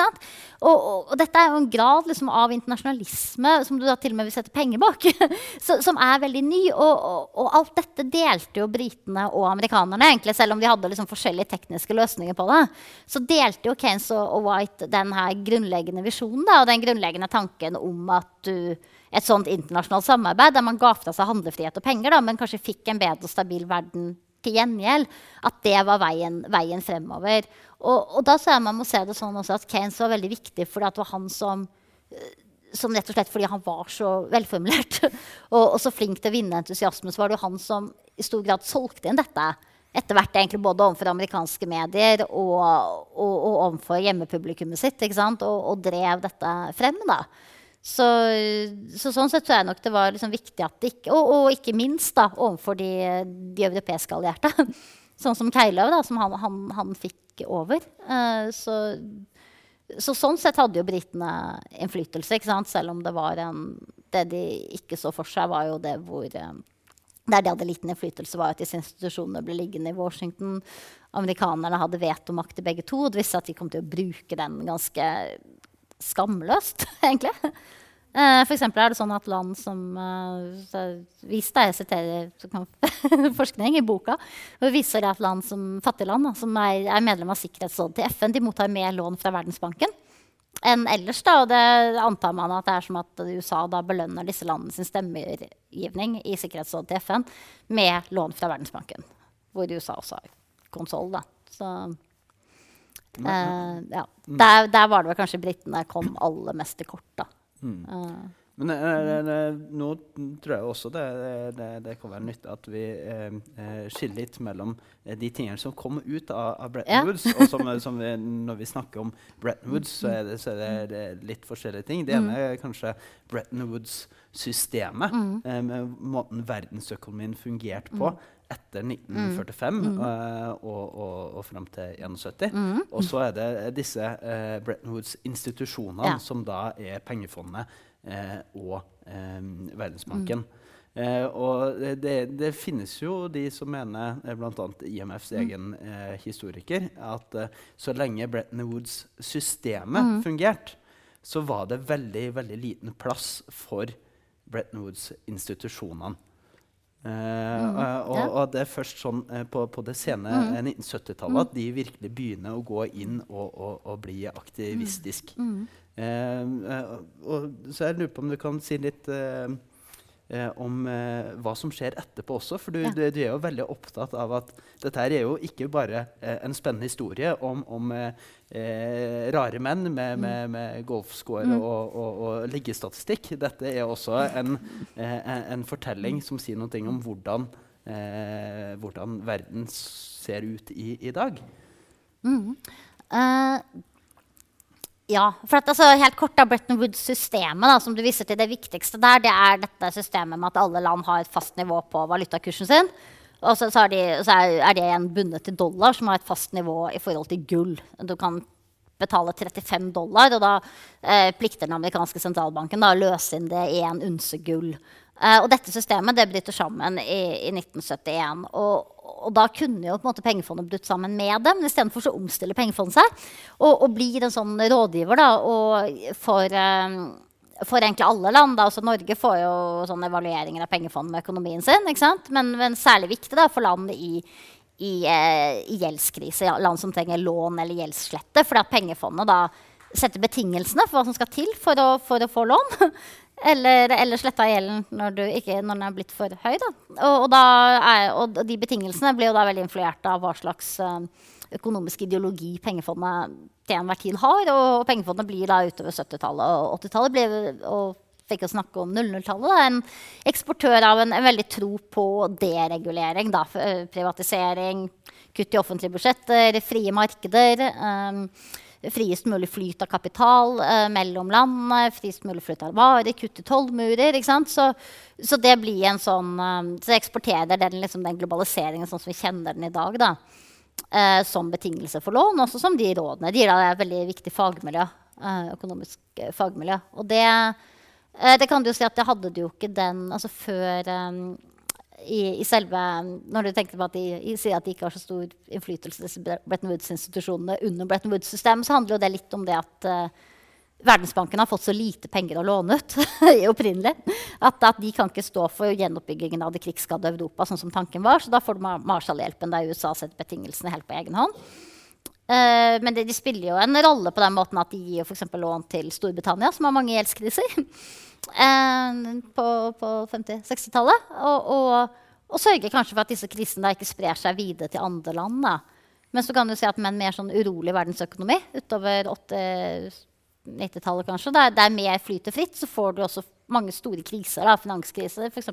B: Og, og, dette er jo en grad liksom, av internasjonalisme som du da til og med vil sette penger bak, som er veldig ny. Og, alt dette delte jo britene og amerikanerne, egentlig, selv om de hadde liksom, forskjellige tekniske løsninger på det. Så delte jo Keynes og, White den her grunnleggende grunnleggende visjonen og den grunnleggende tanken om at du et sånt internasjonalt samarbeid der man ga fra seg handlefrihet og penger, da, men kanskje fikk en bedre og stabil verden til gjengjeld, at det var veien, veien fremover. Og, og da så man må se det sånn at Keynes var veldig viktig fordi det var han som som rett og slett fordi han var så velformulert og, og, så flink til å vinne entusiasme, så var det jo han som i stor grad solgte inn dette etter hvert egentlig både overfor amerikanske medier og, og, og overfor hjemmepublikummet sitt. Og, og, drev dette frem. da. Så, så, sånn sett tror jeg nok det var liksom viktig at det ikke Og, og ikke minst da, overfor de, de europeiske allierte. sånn som Keiløv, da, som han, han, han fikk over. Uh, så, så, sånn sett hadde jo britene innflytelse, selv om det var en Det de ikke så for seg, var jo det hvor uh, der de hadde liten innflytelse, var at disse institusjonene ble liggende i Washington. Amerikanerne hadde vetomakt i begge to. Det visste at de kom til å bruke den ganske skamløst, egentlig. Uh, for er det sånn at land som uh, jeg siterer forskning i boka. og viser at land som fattige land, som er, er medlem av Sikkerhetsrådet til FN, de mottar mer lån fra Verdensbanken enn ellers. Da, og det antar man at det er som at USA da belønner disse landene sin stemmegivning i Sikkerhetsrådet til FN med lån fra Verdensbanken, hvor USA også har konsoll. Så eh, ja. Der, der, var det vel kanskje britene kom aller mest til kort. da. Mm. Uh,
A: men eh, nå tror jeg også det, det, det, kan være nyttig at vi eh, eh skiller litt mellom eh, de tingene som kommer ut av, av Bretton ja. Woods. og som, som vi, når vi snakker om Bretton Woods, så er det, så er det litt forskjellige ting. Det ene er kanskje Bretton Woods-systemet. Mm. Eh, med måten verdensøkonomien fungerte på. Mm etter 1945 mm. uh, og, og, og fram til 71. Mm. Og så er det disse Bretton Woods-institusjonene ja. som da er pengefondet Eh, og eh, Verdensbanken. Eh, og det, det, finnes jo de som mener, eh, bl.a. IMFs mm. egen eh, historiker, at eh, så lenge Bretton Woods-systemet mm. fungerte, så var det veldig, veldig liten plass for Bretton Woods-institusjonene. Mm, og, og, det er først sånn på, på, det sene mm. 1970-tallet at de virkelig begynner å gå inn og, og, og bli aktivistisk. Mm. mm. Uh, uh, og, så jeg lurer på om du kan si litt uh, eh, om eh, hva som skjer etterpå også. For du,
B: Ja.
A: du, du er jo veldig opptatt av at dette her er jo ikke bare eh, en spennende historie om, om eh, eh, rare menn med, med, med golfscore
B: Mm.
A: og, og, og liggestatistikk. Dette er også en, eh, en, fortelling som sier noe om hvordan, eh, hvordan verden ser ut i, i dag.
B: Eh, ja, for at, altså, helt kort da, Bretton Woods-systemet da, som du viser til, det viktigste der, det er dette systemet med at alle land har et fast nivå på valutakursen sin. Og så, så, er, de, så er, er det igjen bundet til dollar, som har et fast nivå i forhold til gull. Du kan betale 35 dollar, og da eh, plikter den amerikanske sentralbanken da, å løse inn det i en unse gull. Eh, og dette systemet det bryter sammen i, i 1971. Og, og da kunne jo på en måte pengefondet brutt sammen med det, men istedenfor så omstiller pengefondet seg og, og blir en sånn rådgiver da, for, eh, for egentlig alle land. Da. Altså Norge får jo sånne evalueringer av pengefondet med økonomien sin? Men, men særlig viktig da, for land i, i, eh, i gjeldskrise, land som trenger lån eller gjeldsslette, fordi at pengefondet da setter betingelsene for hva som skal til for å, for å få lån. Eller, eller sletta gjelden når, ikke, når den er blitt for høy. Da. Og, og, er, og de betingelsene blir jo da veldig influert av hva slags eh, økonomisk ideologi pengefondet til enhver tid har. Og pengefondet blir da utover 70-tallet og 80-tallet Og og fikk å snakke om 00-tallet. En eksportør av en, en veldig tro på deregulering. Da, eh, privatisering, kutt i offentlige budsjetter, frie markeder. Um, friest mulig flyt av kapital eh, mellom landene, friest mulig flyt av varer, kutte tollmurer. Så, så det blir en sånn eh, Så eksporterer den, liksom, den globaliseringen sånn som vi kjenner den i dag, da, eh, som betingelse for lån, også som de rådene. De da et veldig viktig fagmiljø, eh, økonomisk eh, fagmiljø. Og det, det kan du si at det hadde du jo ikke den altså før i, i selve Når du tenker på at de, de sier at de ikke har så stor innflytelse, disse Bretton Woods-institusjonene under Bretton Woods-systemet, så handler jo det litt om det at uh, Verdensbanken har fått så lite penger å låne ut opprinnelig at, at de kan ikke stå for gjenoppbyggingen av det krigsskadde Europa, sånn som tanken var. Så da får du Marshall-hjelpen der USA setter betingelsene helt på egen hånd. Uh, men det, de spiller jo en rolle på den måten at de gir f.eks. lån til Storbritannia, som har mange gjeldskriser, på, på 50-60-tallet. Og, og, og sørge kanskje for at disse krisene ikke sprer seg videre til andre land. Da. Men så kan du si at med en mer sånn urolig verdensøkonomi utover 80-90-tallet kanskje, der, der mer flyter fritt, så får du også mange store kriser. Da, finanskriser, f.eks.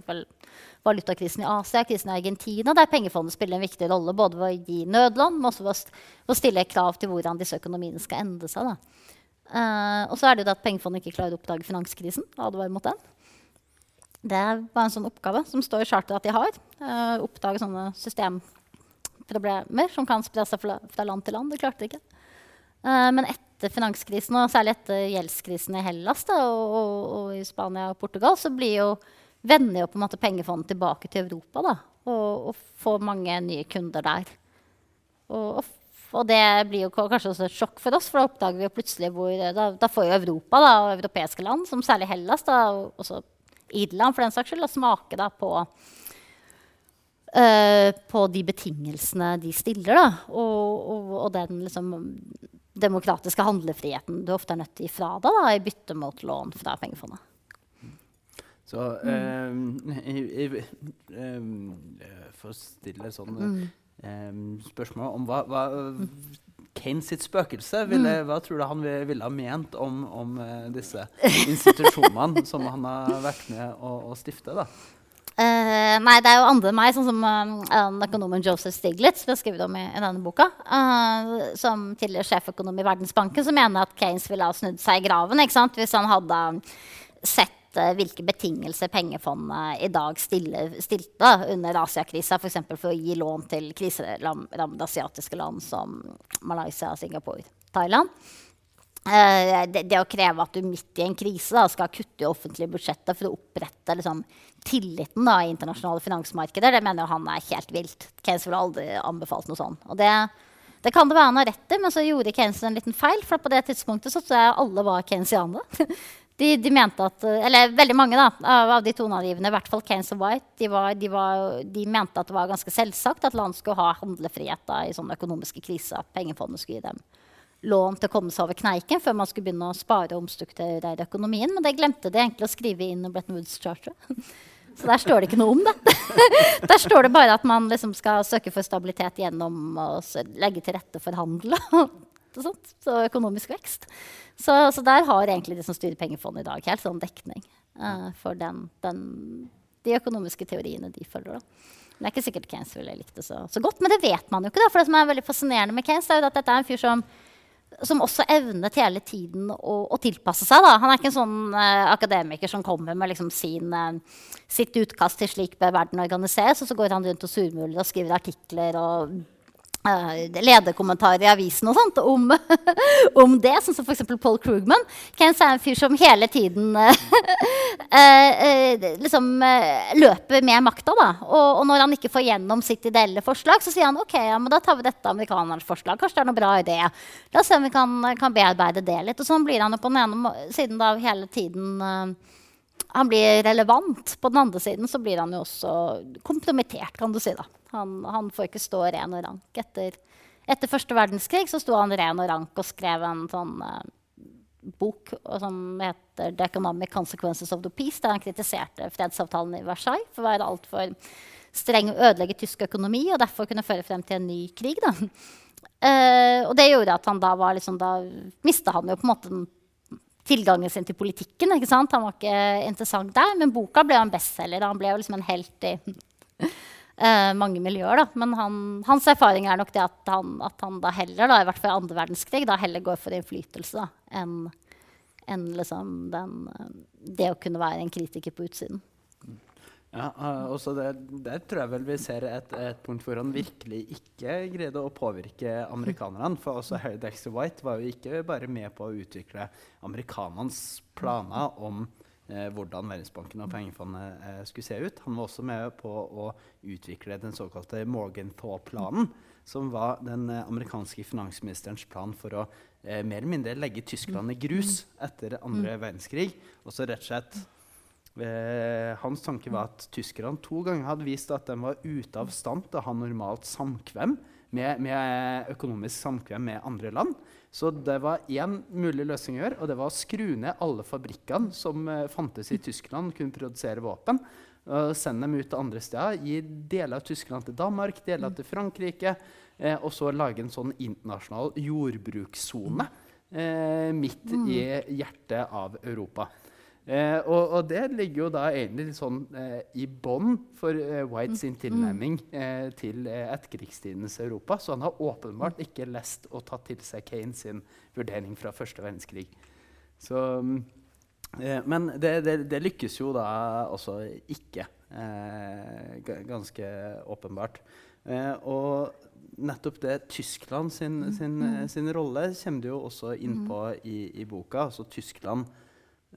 B: valutakrisen i Asia, krisen i Argentina, der pengefondet spiller en viktig rolle både ved å gi nødlån, men også ved å stille krav til hvordan disse økonomiene skal endre seg. Da. Eh, og så er det jo det at pengefondet ikke klarer å oppdage finanskrisen advare mot den. Det bare en sånn oppgave som står i charteret at de har. Uh, oppdage sånne systemproblemer som kan spre seg fra, fra land til land. Det klarte de ikke. Uh, men etter finanskrisen, og særlig etter gjeldskrisen i Hellas da, og, og, og i Spania og Portugal, så blir jo, vender jo på en måte pengefondet tilbake til Europa. Da, og, og får mange nye kunder der. Og, og, og det blir jo kanskje også et sjokk for oss, for da oppdager vi jo plutselig hvor Da, da får jo Europa da, og europeiske land, som særlig Hellas, da, og også Irland for den saks skyld, smake da, på uh, på de betingelsene de stiller, da, og, og, og den liksom, demokratiske handlefriheten du ofte er nødt til å gi fra deg i bytte mot lån fra pengefondet.
A: Så um, i, i, um, For å stille sånn eh, spørsmål om hva, hva Keynes sitt spøkelse, ville, hva tror du han ville ha ment om, om eh, disse institusjonene som han har vært med å, å stifte? da?
B: Uh, nei, det er jo andre enn meg, sånn som um, økonomen Joseph Stiglitz, som har skrevet om i, i denne boka, uh, som tidligere sjeføkonom i Verdensbanken, som mener at Keynes ville ha snudd seg i graven ikke sant? hvis han hadde sett eh, hvilke betingelser pengefondet i dag stiller, stilte under Asiakrisa, f.eks. For, for å gi lån til kriserammede asiatiske land som Malaysia, Singapore, Thailand. Uh, det, det å kreve at du midt i en krise da, skal kutte i offentlige budsjetter for å opprette liksom, tilliten da, i internasjonale finansmarkeder, det mener han er helt vilt. Keynes ville aldri anbefalt noe sånt. Og det, det kan det være han har rett i, men så gjorde Keynes en liten feil. For på det tidspunktet så tror jeg alle var keynesianere. De, de mente at, eller veldig mange da, av, av de toneangivende, i hvert fall Kanes og White, de, var, de, var, de mente at det var ganske selvsagt at land skulle ha handlefrihet da, i sånne økonomiske kriser. At pengefondet skulle gi dem lån til å komme seg over kneiken før man skulle begynne å spare og omstrukturere økonomien. Men det glemte de egentlig å skrive inn i Bretton Woods Charter. Så der står det ikke noe om det. der står det bare at man liksom skal søke for stabilitet gjennom å legge til rette for handel og sånt. Så økonomisk vekst. Så, så, der har egentlig de som styrer pengefondet i dag, helt sånn dekning uh, for den, den, de økonomiske teoriene de følger. Da. Det er ikke sikkert Keynes ville likt det så, så, godt. Men det vet man jo ikke. Da, for det som er veldig fascinerende med Keynes, er jo at dette er en fyr som som også evnet hele tiden å, å tilpasse seg. Da. Han er ikke en sånn uh, akademiker som kommer med liksom, sin, uh, sitt utkast til slik bør verden organiseres, og så går han rundt og surmuler og skriver artikler og lederkommentarer i avisen og sånt om, om det, sånn som f.eks. Paul Krugman. Keynes er en fyr som hele tiden uh, uh, liksom, løper med makta. Og, og, når han ikke får gjennom sitt ideelle forslag, så sier han ok, ja, da tar vi dette amerikanernes forslag. Kanskje det er noe bra idé. La oss se om vi kan, kan, bearbeide det litt. Og sånn blir han jo på den ene siden da hele tiden han blir relevant. På den andre siden så blir han jo også kompromittert, kan du si. da. Han, han, får ikke stå ren og rank. Etter, etter første verdenskrig så sto han ren og rank og skrev en sånn eh, bok som heter 'The Economic Consequences of the Peace', der han kritiserte fredsavtalen i Versailles for å være altfor streng og ødelegge tysk økonomi og derfor kunne føre frem til en ny krig. Da. Uh, og det gjorde at han da var liksom, Da mista han jo på en måte tilgangen sin til politikken. ikke sant? Han var ikke interessant der, men boka ble jo en bestselger. Han ble jo liksom en helt i uh, mange miljøer. Da. Men han, hans erfaring er nok det at han, at han da heller, da, i hvert fall i andre verdenskrig, da heller går for innflytelse enn en liksom den, det å kunne være en kritiker på utsiden.
A: Ja, og også der, Der tror jeg vel vi ser et, et, punkt hvor han virkelig ikke greide å påvirke amerikanerne. For også Harry Dexter White var jo ikke bare med på å utvikle amerikanernes planer om eh, hvordan Verdensbanken og pengefondet eh, skulle se ut. Han var også med på å utvikle den såkalte Morgenthau-planen, som var den eh, amerikanske finansministerens plan for å eh, mer eller mindre legge Tyskland i grus etter andre mm. verdenskrig. Og så rett og slett Eh, hans tanke var at tyskerne to ganger hadde vist at de var ute av stand til å ha normalt samkvem med, med økonomisk samkvem med andre land. Så det var én mulig løsning å gjøre, og det var å skru ned alle fabrikkene som eh, fantes i Tyskland, kunne produsere våpen. og sende dem ut til andre steder. Gi deler av Tyskland til Danmark, deler til Frankrike. Eh, og så lage en sånn internasjonal jordbrukssone eh, midt mm. i hjertet av Europa. Eh, og, og, det ligger jo da egentlig sånn eh, i bånn for eh, White sin mm. tilnærming eh, til eh, etterkrigstidens Europa. Så han har åpenbart ikke lest og tatt til seg Kane sin vurdering fra første verdenskrig. Så, eh, men det, det, det, lykkes jo da også ikke. ganske åpenbart. og nettopp det Tyskland sin, sin, sin, sin rolle kommer du jo også inn på i, i boka. Altså Tyskland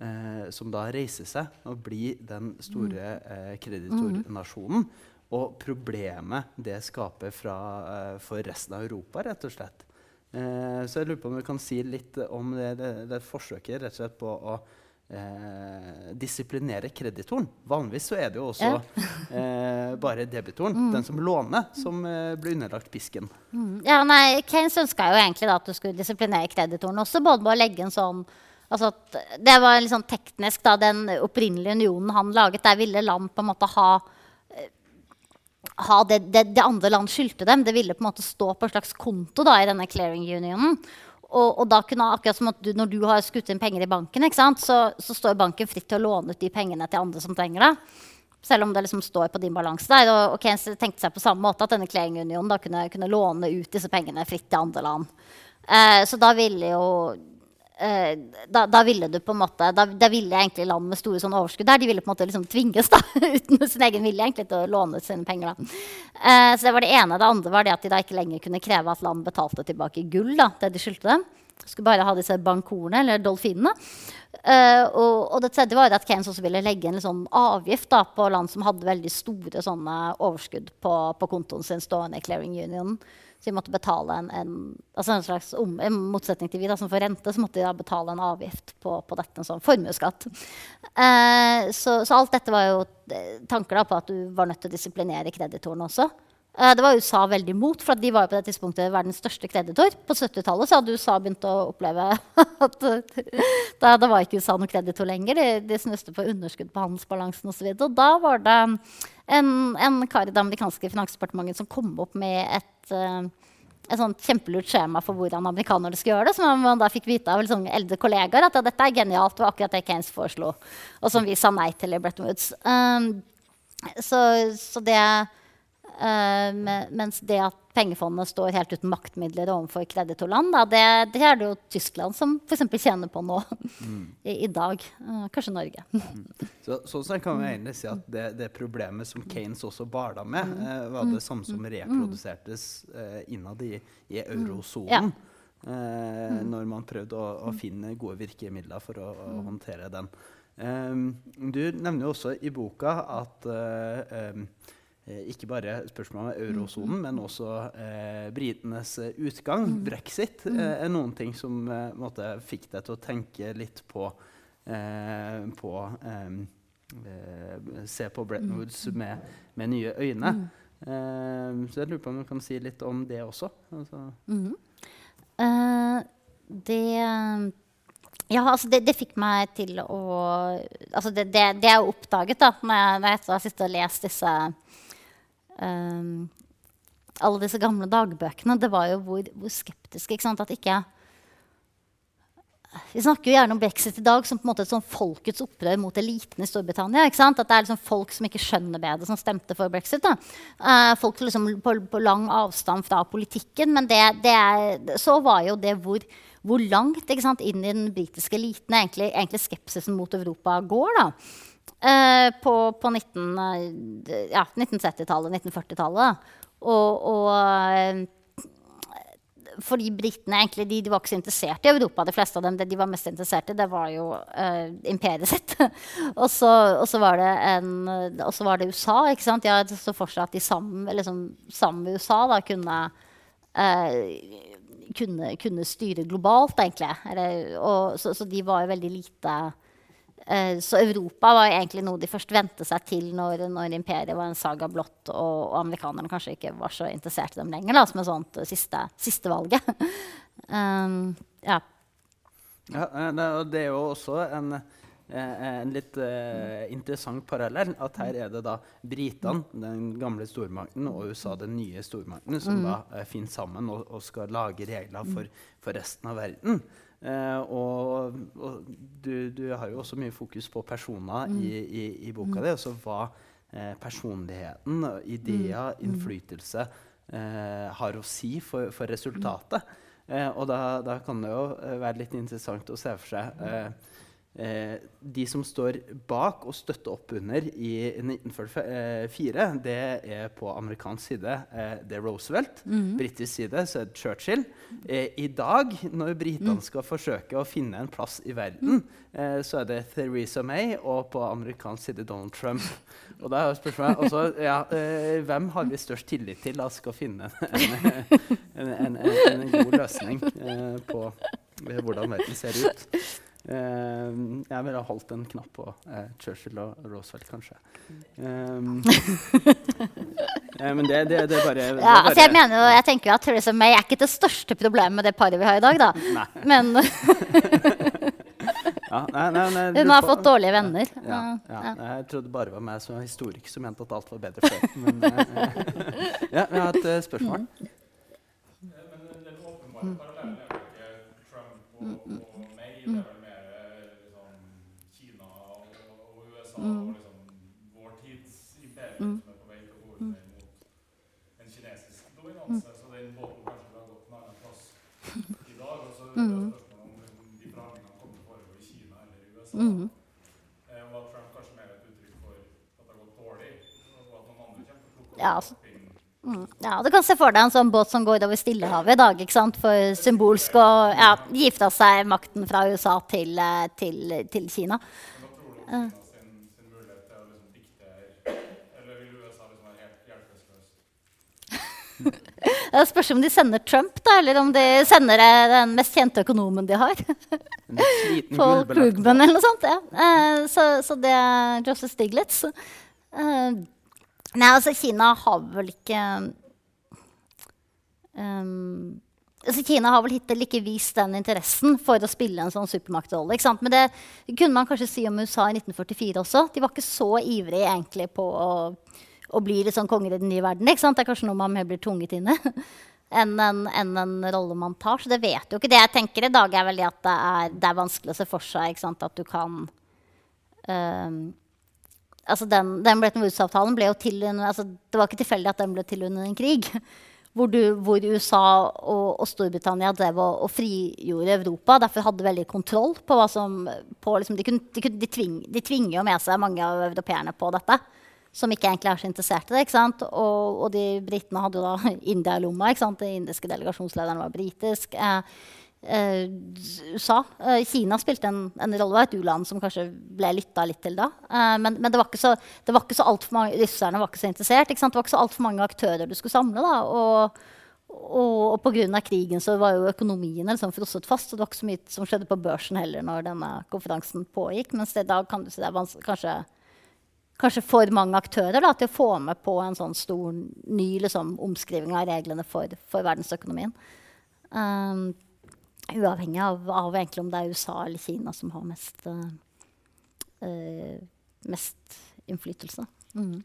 A: eh, som da reiser seg og blir den store mm. eh, kreditornasjonen. Og problemet det skaper fra, eh, for resten av Europa, rett og slett. Eh, så jeg lurer på om du kan si litt om det, det, det forsøket rett og slett på å eh, disiplinere kreditoren. Vanligvis så er det jo også ja. eh, bare debitoren, mm. den som låner, som eh, blir underlagt pisken.
B: Mm. Ja, nei, Keynes ønska jo egentlig da, at du skulle disiplinere kreditoren også, både med å legge en sånn Altså det var litt sånn teknisk, da, den opprinnelige unionen han laget. Der ville land på en måte ha, eh, ha det, det, det, andre land skyldte dem. Det ville på en måte stå på en slags konto da, i denne clearing unionen. Og, og, da kunne akkurat som at du, Når du har skutt inn penger i banken, så, så, står banken fritt til å låne ut de pengene til andre som trenger det. Selv om det liksom står på din balanse der. Og, og Keynes tenkte seg på samme måte at denne clearing-unionen kunne, kunne, låne ut disse pengene fritt til andre land. Eh, så da ville jo da, da, ville du på en måte da, da ville egentlig land med store sånne overskudd der de ville på en måte liksom tvinges da, uten sin egen vilje egentlig til å låne ut sine penger. da. Eh, så Det var det ene. Det andre var det at de da ikke lenger kunne kreve at land betalte tilbake gull. da, det de skyldte dem. Skulle bare ha disse bankorene, eller dolfinene. Eh, og, og, det tredje var at Keynes også ville legge en sånn avgift da, på land som hadde veldig store sånne overskudd på, på kontoen sin stående i Clearing Unionen. Så de måtte betale en, en, altså en slags om, en motsetning til vi da, som får rente, så måtte de da betale en avgift på, på dette, en sånn formuesskatt. Eh, så, så, alt dette var jo eh, tanker da, på at du var nødt til å disiplinere kreditoren også. Eh, det var USA veldig imot, for de var jo på det tidspunktet verdens største kreditor. På 70-tallet hadde USA begynt å oppleve at da, da var ikke USA noen kreditor lenger. De, de snuste på underskudd på handelsbalansen osv. Og, så og da var det en, en kar i det amerikanske finansdepartementet som kom opp med et uh, et sånt kjempelurt skjema for hvordan amerikanere skulle gjøre det. Som man da fikk vite av liksom eldre kollegaer at ja, dette er genialt. Det var akkurat det Keynes foreslo. Og som vi sa nei til i Bretton Woods. Um, så, så det mens det at pengefondet står helt uten maktmidler overfor kreditorland, da, det, det, er det jo Tyskland som f.eks. tjener på nå mm. I, i, dag. Uh, kanskje Norge.
A: mm. Så, sånn sett kan vi egentlig si at det, det problemet som Kanes også bala med, uh, var det samme som reprodusertes innad i, i eurosonen. Ja. Når man prøvde å, å, finne gode virkemidler for å, å håndtere den. Um, du nevner jo også i boka at um, Eh, ikke bare spørsmålet om eurosonen, men også eh, britenes eh, utgang, mm. brexit, mm. eh, er noen ting som eh, måtte, fikk deg til å tenke litt på, eh, på Se på Bretton mm. Woods med, med nye øyne. så jeg lurer på om du kan si litt om det også. Altså.
B: Mm. det ja, altså det, det, fikk meg til å altså det, det, det jeg oppdaget da når jeg, når jeg etter sittet og lest disse alle disse gamle dagbøkene, det var jo hvor, hvor skeptiske ikke sant? At ikke Vi snakker jo gjerne om brexit i dag som på en måte et sånn folkets opprør mot eliten i Storbritannia. ikke sant? At det er liksom folk som ikke skjønner bedre, som stemte for brexit. da. Uh, folk liksom på, på, lang avstand fra politikken. Men det, det er, så var jo det hvor, hvor langt sant, inn i den britiske eliten egentlig, egentlig skepsisen mot Europa går. da. Eh, på, på 19, eh, ja, 1930-tallet, 1940-tallet. Og, og eh, fordi britene egentlig, de, de, var ikke så interessert i Europa. De fleste av dem, de var mest interessert i, det var jo eh, imperiet sitt. og, så, og, så var en, og så var det USA. ikke sant? Ja, så for seg at de sammen, liksom, sammen med USA da, kunne, eh, kunne, kunne styre globalt, egentlig. Eller, og, så, så, de var jo veldig lite så Europa var egentlig noe de først vente seg til når, når imperiet var en saga blått, og, og, amerikanerne kanskje ikke var så interessert i dem lenger, da, som et sånt uh, siste, siste valget. um, ja.
A: ja. Eh, det er jo også en, en litt uh, interessant parallell. At her er det da britene, den gamle stormakten, og USA, den nye stormakten, som mm. da uh, finner sammen og, og, skal lage regler for, for resten av verden. Uh, og, og du, du, har jo også mye fokus på personer mm. i, i, i, boka mm. di. Altså hva uh, personligheten, ideer, mm. innflytelse uh, har å si for, for resultatet. og da, da, kan det jo være litt interessant å se for seg Eh, de som står bak og støtter opp under i 1944, det er på amerikansk side eh, det er Roosevelt. Mm. Britisk side så er det Churchill. Eh, I dag, når britene mm. skal forsøke å finne en plass i verden, eh, så er det Theresa May og på amerikansk side Donald Trump. Og da er spørsmålet også, ja, eh, Hvem har vi størst tillit til at skal finne en, en, en, en god løsning eh, på hvordan verden ser ut? Uh, jeg ville holdt en knapp på uh, Churchill og Roosevelt, kanskje. Um, uh, men det, det, det, er bare, det
B: ja, altså jeg, mener jo, jeg tenker jo at Theresa May er ikke det største problemet med det paret vi har i dag, da.
A: Nei.
B: Men
A: ja, nei, nei, nei,
B: Hun har fått dårlige venner.
A: Ja, ja, jeg trodde bare det var meg som var historiker som mente at alt var bedre før. Men ja, vi har et spørsmål. Mm. Men den åpenbare parallellen er jo ikke Trump og, og May. Er vel mm. og liksom, vår tids imperium mm. som er på vei til å gå under mot en kinesisk dominanse. Mm. Så den båten kanskje ville ha gått en annen plass i dag. Og så er det mm. spørsmålet om de forhandlingene kommer til å foregå i Kina eller i USA. Mm. Eh, og at Trump kanskje mer er et uttrykk for at det har gått dårlig, og at noen andre kommer til å plukke opp
B: ja, altså. Mm. Ja, Du kan se for deg en sånn båt som går over Stillehavet i dag. ikke sant? For symbolsk å ja, gifte seg makten fra USA til, eh, til, til Kina. Uh. Det spørs om de sender Trump, da, eller om de sender den mest kjente økonomen de har. Paul Krugman eller noe sånt. Ja. Uh, så, så, det er Joseph Stiglitz. Uh, nei, altså Kina har vel ikke um, altså Kina har vel hittil ikke vist den interessen for å spille en sånn supermaktrolle. Men det kunne man kanskje si om USA i 1944 også. De var ikke så ivrige egentlig på å, å bli litt sånn konger i den nye verden. ikke sant? Det er kanskje noe man mer blir tvunget inn i enn en, en, en, rolle man tar. Så det vet jo ikke. Det jeg tenker i dag, er vel at det er, det er vanskelig å se for seg ikke sant? at du kan um, altså den, den Bretton Woods-avtalen ble jo til altså Det var ikke tilfeldig at den ble til under en krig. Hvor, du, hvor USA og, og, Storbritannia drev og, og, frigjorde Europa. Derfor hadde veldig kontroll på hva som på liksom, de, de, de, tving, de, tvinger jo med seg mange av europeerne på dette. Som ikke egentlig er så interessert i det. ikke sant? Og, og de britene hadde jo da India i lomma. ikke sant? Den indiske delegasjonslederen var britisk. Eh, eh, USA. Eh, Kina spilte en, en rolle, var et u-land som kanskje ble lytta litt til da. Eh, men, men, det var ikke så, det var ikke så alt for mange, russerne var ikke så interessert. Ikke det var ikke så altfor mange aktører du skulle samle. da, og og, og pga. krigen så var jo økonomien liksom frosset fast. og Det var ikke så mye som skjedde på børsen heller når denne konferansen pågikk. Mens det da kan du si det er kanskje, kanskje, for mange aktører da, til å få med på en sånn stor ny liksom, omskriving av reglene for, for verdensøkonomien. Um, Uavhengig av, av om det er USA eller Kina som har mest, uh, mest innflytelse. Mm.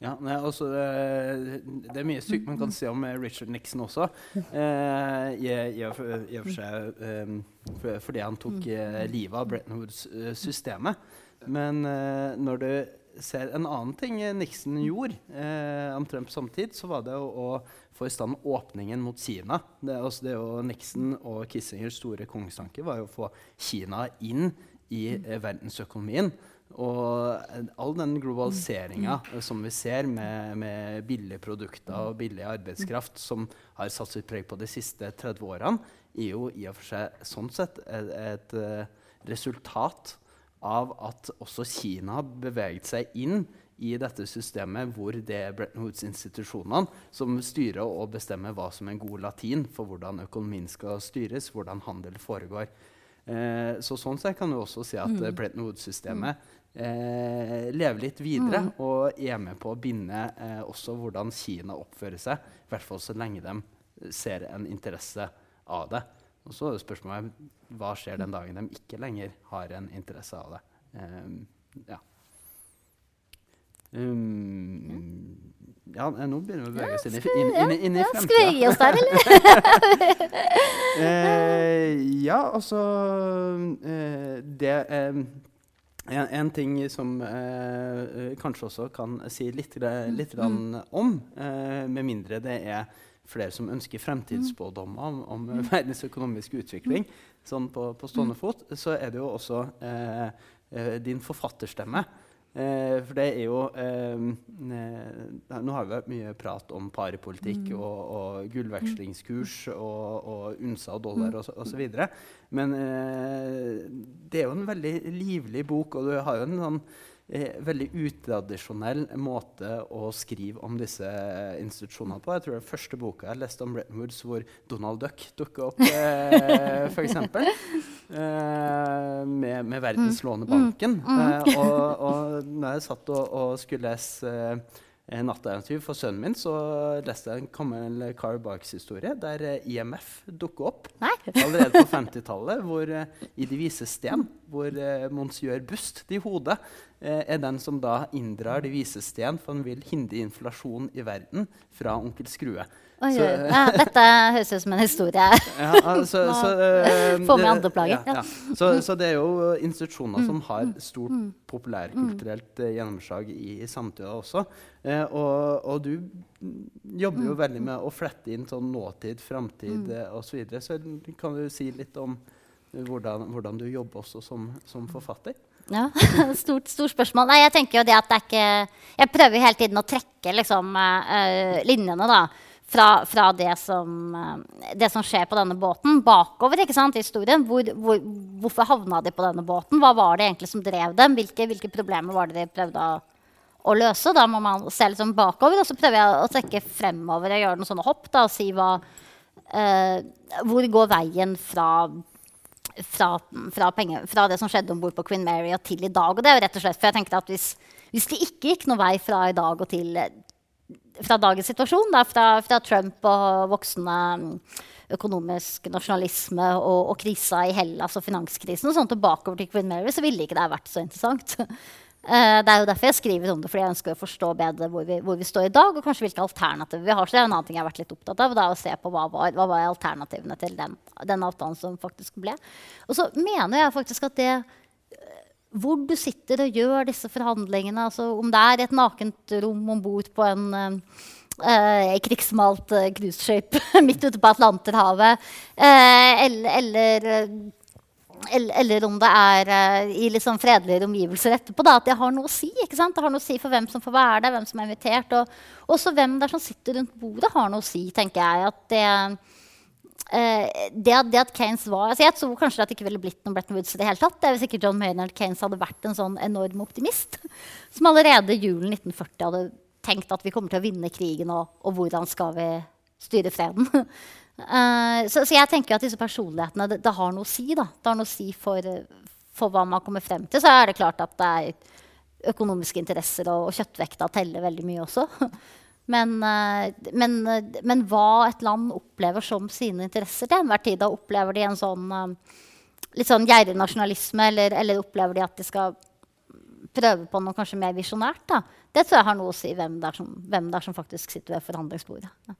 A: Ja, nei, altså, det er mye sykt man kan si om Richard Nixon også. Eh, i, og for seg fordi han tok livet av Bretton Woods-systemet. Men uh, når du ser en annen ting Nixon gjorde eh, omtrent på samme tid, så var det å, å få i stand åpningen mot Kina. Det, altså det å Nixon og Kissingers store kongestanke var jo å få Kina inn i eh, verdensøkonomien. Og all den globaliseringa mm. som vi ser med, med, billige produkter og billig arbeidskraft, som har satt sitt preg på de siste 30 årene, er jo i og for seg sånn sett et, et, et eh, resultat av at også Kina har beveget seg inn i dette systemet hvor det er Bretton Woods-institusjonene som styrer og bestemmer hva som er en god latin for hvordan økonomien skal styres, hvordan handel foregår. Eh, så sånn sett kan du også si at mm. Bretton Woods-systemet eh, lever litt videre mm. og er med på å binde eh, også hvordan Kina oppfører seg, i hvert fall så lenge de ser en interesse av det. Og så er spørsmålet hva skjer den dagen de ikke lenger har en interesse av det. Um, ja. Um, ja, nå begynner vi å bevege oss inn i, inn, inn, inn i fremtida.
B: Skal vi gi oss der, eller?
A: uh, ja, altså uh, Det um, en, en, ting som uh, kanskje også kan si litt, litt mm. om, med mindre det er flere som ønsker fremtidsspådommer om, om mm. verdens økonomiske utvikling, sånn på, på, stående mm. fot, så er det jo også eh, eh, din forfatterstemme. Eh, for det er jo eh, Nå har vi hatt mye prat om paripolitikk mm. og, og, gullvekslingskurs og, og UNSA og dollar osv. Men eh, det er jo en veldig livlig bok, og du har jo en sånn eh, veldig utradisjonell måte å skrive om disse institusjonene på. Jeg tror det er første boka jeg leste om Bretton Woods hvor Donald Duck dukker opp, eh, f.eks. Eh, med, med Verdenslånebanken. Mm. Mm. Eh, og, og når jeg satt og, og skulle lese eh, natteventyr for sønnen min, så leste jeg en gammel Carl Barks-historie der IMF dukker opp Nei. allerede på 50-tallet, hvor uh, i De vise sten, hvor eh, monsieur Bust i hodet eh, er den som da inndrar De vise sten, for han vil hindre inflasjon i verden fra onkel Skrue.
B: Oi, så, ja, dette høres ut som en historie.
A: ja, altså, så, uh,
B: Få med andre plager.
A: Ja, så, så, det er jo institusjoner mm, som har mm, stort mm, populærkulturelt uh, gjennomslag i, i samtida også. Uh, og, og, du jobber jo veldig med å flette inn sånn nåtid, framtid uh, osv. Så, videre. så kan du si litt om hvordan, hvordan du jobber også som, som forfatter?
B: Ja, stort, stort, spørsmål. Nei, jeg tenker jo det at det er ikke Jeg prøver hele tiden å trekke liksom, linjene, da fra, fra det, som, uh, det, som, skjer på denne båten, bakover ikke sant, i historien. Hvor, hvor, hvorfor havna de på denne båten? Hva var det egentlig som drev dem? Hvilke, hvilke problemer var det de prøvde å, å, løse? Da må man se liksom bakover, og så prøver jeg å trekke fremover og gjøre noen sånne hopp. Da, og si hva, uh, hvor går veien fra fra, fra, penger, fra, det som skjedde om bord på Queen Mary og til i dag. Og det er jo rett og slett, for jeg tenkte at hvis, hvis det ikke gikk noen vei fra i dag og til fra dagens situasjon, da, fra, fra Trump og voksende mm, økonomisk nasjonalisme og, og krisa i Hellas og finanskrisen og sånn tilbakeover til Queen Mary, så ville ikke det vært så interessant. Uh, det er jo derfor jeg skriver om det, fordi jeg ønsker å forstå bedre hvor vi, hvor vi står i dag. Og kanskje hvilke alternativer vi har. Så det er en annen ting jeg har vært litt opptatt av. Det er å se på hva var, hva var alternativene til den, den, avtalen som faktisk ble. Og så mener jeg faktisk at det eh, hvor du sitter og gjør disse forhandlingene, altså om det er et nakent rom om bord på en Uh, krigsmalt uh, cruiseskip midt ute på Atlanterhavet. Uh, eller, eller, eller, om det er i litt sånn fredeligere omgivelser etterpå. Da, at det har noe å si. ikke sant? Det har noe å si for hvem som får være der, hvem som er invitert. Og også hvem der som sitter rundt bordet, har noe å si, tenker jeg. at det det, at, det at Keynes var altså Jeg tror kanskje at det ikke ville blitt noen Bretton Woods i det hele tatt. Det hvis ikke John Maynard Keynes hadde vært en sånn enorm optimist som allerede julen 1940 hadde tenkt at vi kommer til å vinne krigen, og, og hvordan skal vi styre freden? uh, så, så, jeg tenker at disse personlighetene det, det, har noe å si. Da. Det har noe å si for, for, hva man kommer frem til. Så er det klart at det er økonomiske interesser, og, og kjøttvekta teller veldig mye også. Men, uh, men, uh, men, hva et land opplever som sine interesser til enhver tid, da opplever de en sånn litt sånn gjerrig nasjonalisme, eller, eller opplever de at de skal prøve på noe kanskje mer visjonært. Det tror jeg har noe å si hvem det er som, det er som faktisk sitter ved forhandlingsbordet. Ja.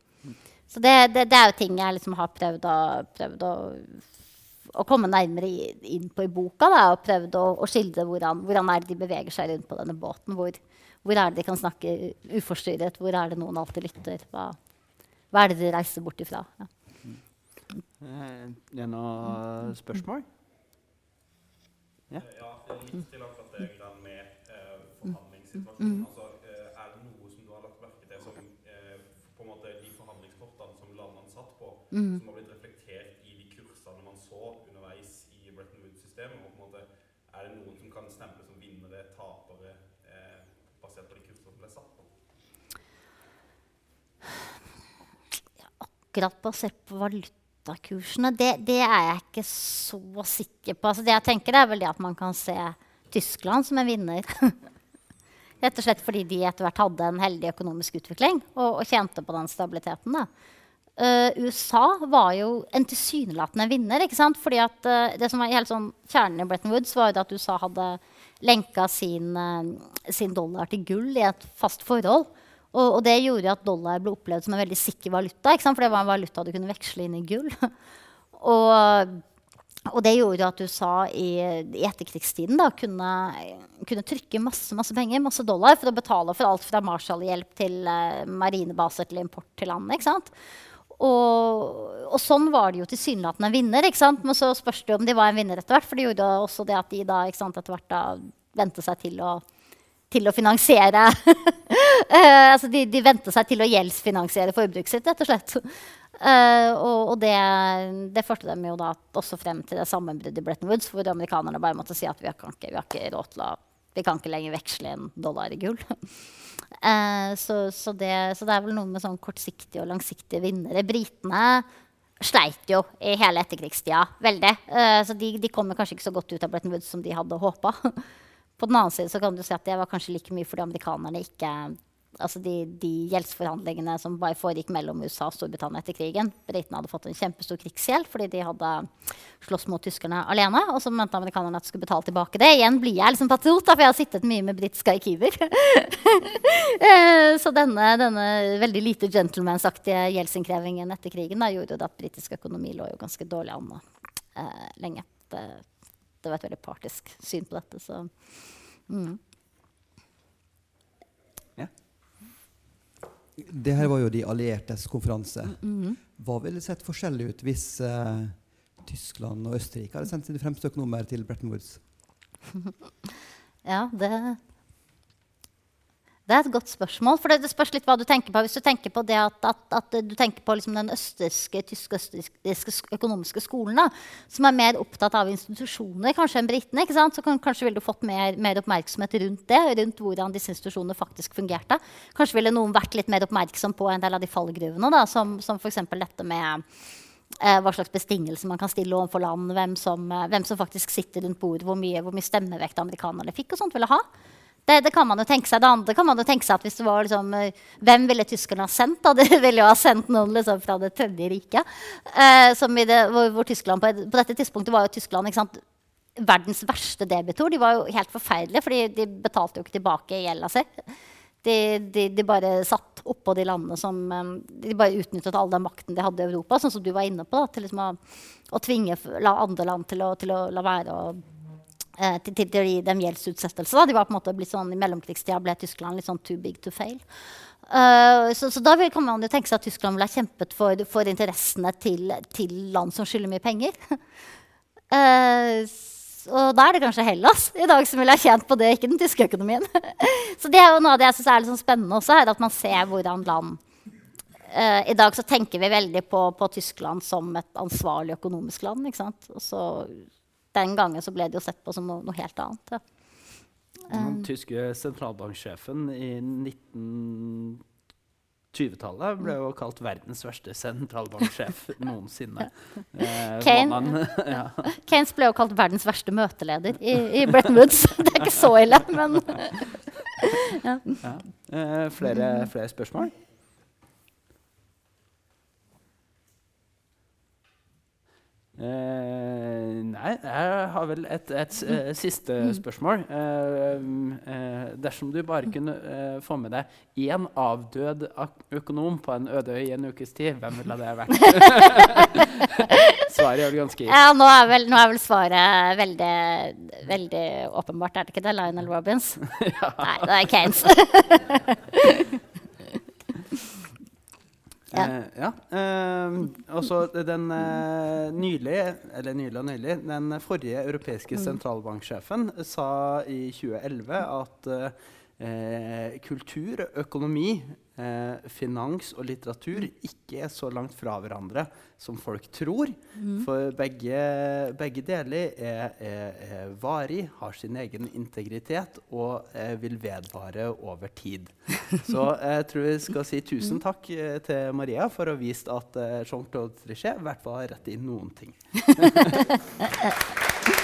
B: Så det, det, det, er jo ting jeg liksom har prøvd å, prøvd å, å komme nærmere inn på i boka. Da, og prøvd å, å skildre hvordan, hvordan er det de beveger seg rundt på denne båten. Hvor, hvor, er det de kan snakke uforstyrret? Hvor er det noen alltid lytter? Hva, hva er det de reiser bort ifra? Ja.
A: Eh, er det noen spørsmål?
E: Ja. ja litt til akkurat det forhandlingssituasjonen. Mm. Altså, eh, er det noe som du har lagt merke til som eh, på en måte de forhandlingskortene som landene satt på, mm. som har blitt reflektert i de kursene man så underveis i Bretton Woods-systemet? og på en måte Er det noen som kan stemple som vinnere, tapere, eh, basert på de kursene som ble satt på?
B: akkurat basert på valutakursene, det, det, er jeg ikke så sikker på. Altså, det jeg tenker er vel det at man kan se Tyskland som en vinner. Rett og slett fordi de etter hvert hadde en heldig økonomisk utvikling og, og tjente på den stabiliteten. Uh, USA var jo en tilsynelatende vinner. ikke sant? Fordi at uh, det som var helt sånn Kjernen i Bretton Woods var at USA hadde lenka sin, uh, sin dollar til gull i et fast forhold. Og, og, det gjorde at dollar ble opplevd som en veldig sikker valuta. ikke sant? For det var en valuta du kunne veksle inn i gull. og og det gjorde at USA i, i etterkrigstiden da, kunne, kunne, trykke masse, masse penger, masse dollar, for å betale for alt fra Marshall-hjelp til uh, marinebaser til import til landet. Og, og, sånn var det jo tilsynelatende en vinner. ikke sant? Men så spørs det om de var en vinner etter hvert. For det gjorde også det at de da ikke sant, etter hvert da vente seg til å, til å finansiere uh, altså de, de vente seg til å gjeldsfinansiere forbruket sitt, rett og slett. Uh, og, og det, det, førte dem jo da også frem til det sammenbruddet i Bretton Woods, hvor amerikanerne bare måtte si at vi har ikke, vi har ikke råd til å vi kan ikke lenger veksle en dollar i gull. uh, så, så, det, så, det, er vel noe med sånn kortsiktige og langsiktige vinnere. Britene sleit jo i hele etterkrigstida veldig. Eh, så de, de kommer kanskje ikke så godt ut av Bretton Woods som de hadde håpa. På den annen side så kan du si at det var kanskje like mye fordi amerikanerne ikke altså de, de gjeldsforhandlingene som bare foregikk mellom USA og Storbritannia etter krigen. Britene hadde fått en kjempestor krigsgjeld fordi de hadde slåss mot tyskerne alene. Og så mente amerikanerne at de skulle betale tilbake det. Igjen blir jeg liksom patriot, for jeg har sittet mye med britiske arkiver. Eh, så denne, denne, veldig lite gentlemansaktige gjeldsinnkrevingen etter krigen da, gjorde at britisk økonomi lå jo ganske dårlig an uh, lenge. Det, det, var et veldig partisk syn på dette. så... Mm.
D: Det her var jo de alliertes konferanse. Mm -hmm. Hva ville sett forskjellig ut hvis uh, Tyskland og Østerrike hadde sendt sine fremste økonomer til Bretton Woods?
B: ja, det det er et godt spørsmål. for det, spørs litt hva du tenker på. Hvis du tenker på at, at, at du tenker på liksom den østerske, tysk-østerrikiske økonomiske skolen, da, som er mer opptatt av institusjoner kanskje enn britene, så kan, kanskje ville du fått mer, mer, oppmerksomhet rundt det, rundt hvordan disse institusjonene faktisk fungerte. Kanskje ville noen vært litt mer oppmerksom på en del av de fallgruvene, da, som, som f.eks. dette med eh, hva slags bestingelser man kan stille overfor land, hvem som, eh, hvem som faktisk sitter rundt bordet, hvor mye, hvor mye stemmevekt amerikanerne fikk og sånt ville ha Det, det kan man jo tenke seg. Det andre kan man jo tenke seg at hvis det var liksom, eh, Hvem ville tyskerne ha sendt? da? De ville jo ha sendt noen liksom, fra det tredje riket. Eh, det, hvor, hvor Tyskland på, på, dette tidspunktet var jo Tyskland ikke sant, verdens verste debitor. De var jo helt forferdelige, for de betalte jo ikke tilbake gjelda si. De, de, de, bare satt oppå de landene som um, De bare utnyttet all den makten de hadde i Europa, sånn som du var inne på, da, til liksom å, å, tvinge andre land til å, til å la være å eh, til, til, til, dem gjeldsutsettelse. Da. De var på en måte blitt sånn, I mellomkrigstida ble Tyskland litt sånn too big to fail. Uh, så, så, da vil, kan man jo tenke seg at Tyskland ville ha kjempet for, for interessene til, til, land som skylder mye penger. uh, og da er det kanskje Hellas i dag som ville ha tjent på det, ikke den tyske økonomien. så det er jo noe av det jeg syns er litt sånn spennende også, er at man ser hvordan land uh, I dag så tenker vi veldig på, på, Tyskland som et ansvarlig økonomisk land. ikke sant? Og så den gangen så ble det jo sett på som noe, noe helt annet. Ja.
A: Den tyske sentralbanksjefen i 1920-tallet ble jo kalt verdens verste sentralbanksjef noensinne.
B: Eh, Kane, ja. Keynes ble jo kalt verdens verste møteleder i, i Bretton Woods. det er ikke så ille, men
A: ja. Ja. Eh, flere, flere spørsmål? Uh, nei, jeg har vel et, et, et uh, siste spørsmål. spørsmål. Uh, dersom du bare kunne få med deg én avdød økonom på en øde øy i en ukes tid, hvem ville det vært? svaret er vel ganske
B: gitt. Ja, nå er, vel, nå er vel, svaret veldig, veldig åpenbart, er det ikke det? Lionel Robins? ja. Nei, det er Kanes.
A: Ja. Eh, ja. Eh, også den eh, nylig, eller nylig og nylig, den forrige europeiske mm. sentralbanksjefen sa i 2011 at eh, kultur, økonomi, eh, finans og litteratur ikke er så langt fra hverandre som folk tror. Mm. For begge, begge deler er, er, er, varig, har sin egen integritet og eh, vil vedvare over tid. Så jeg tror vi skal si tusen mm. takk eh, til Maria for å ha vist at eh, Jean-Claude Trichet i hvert fall har rett i noen ting.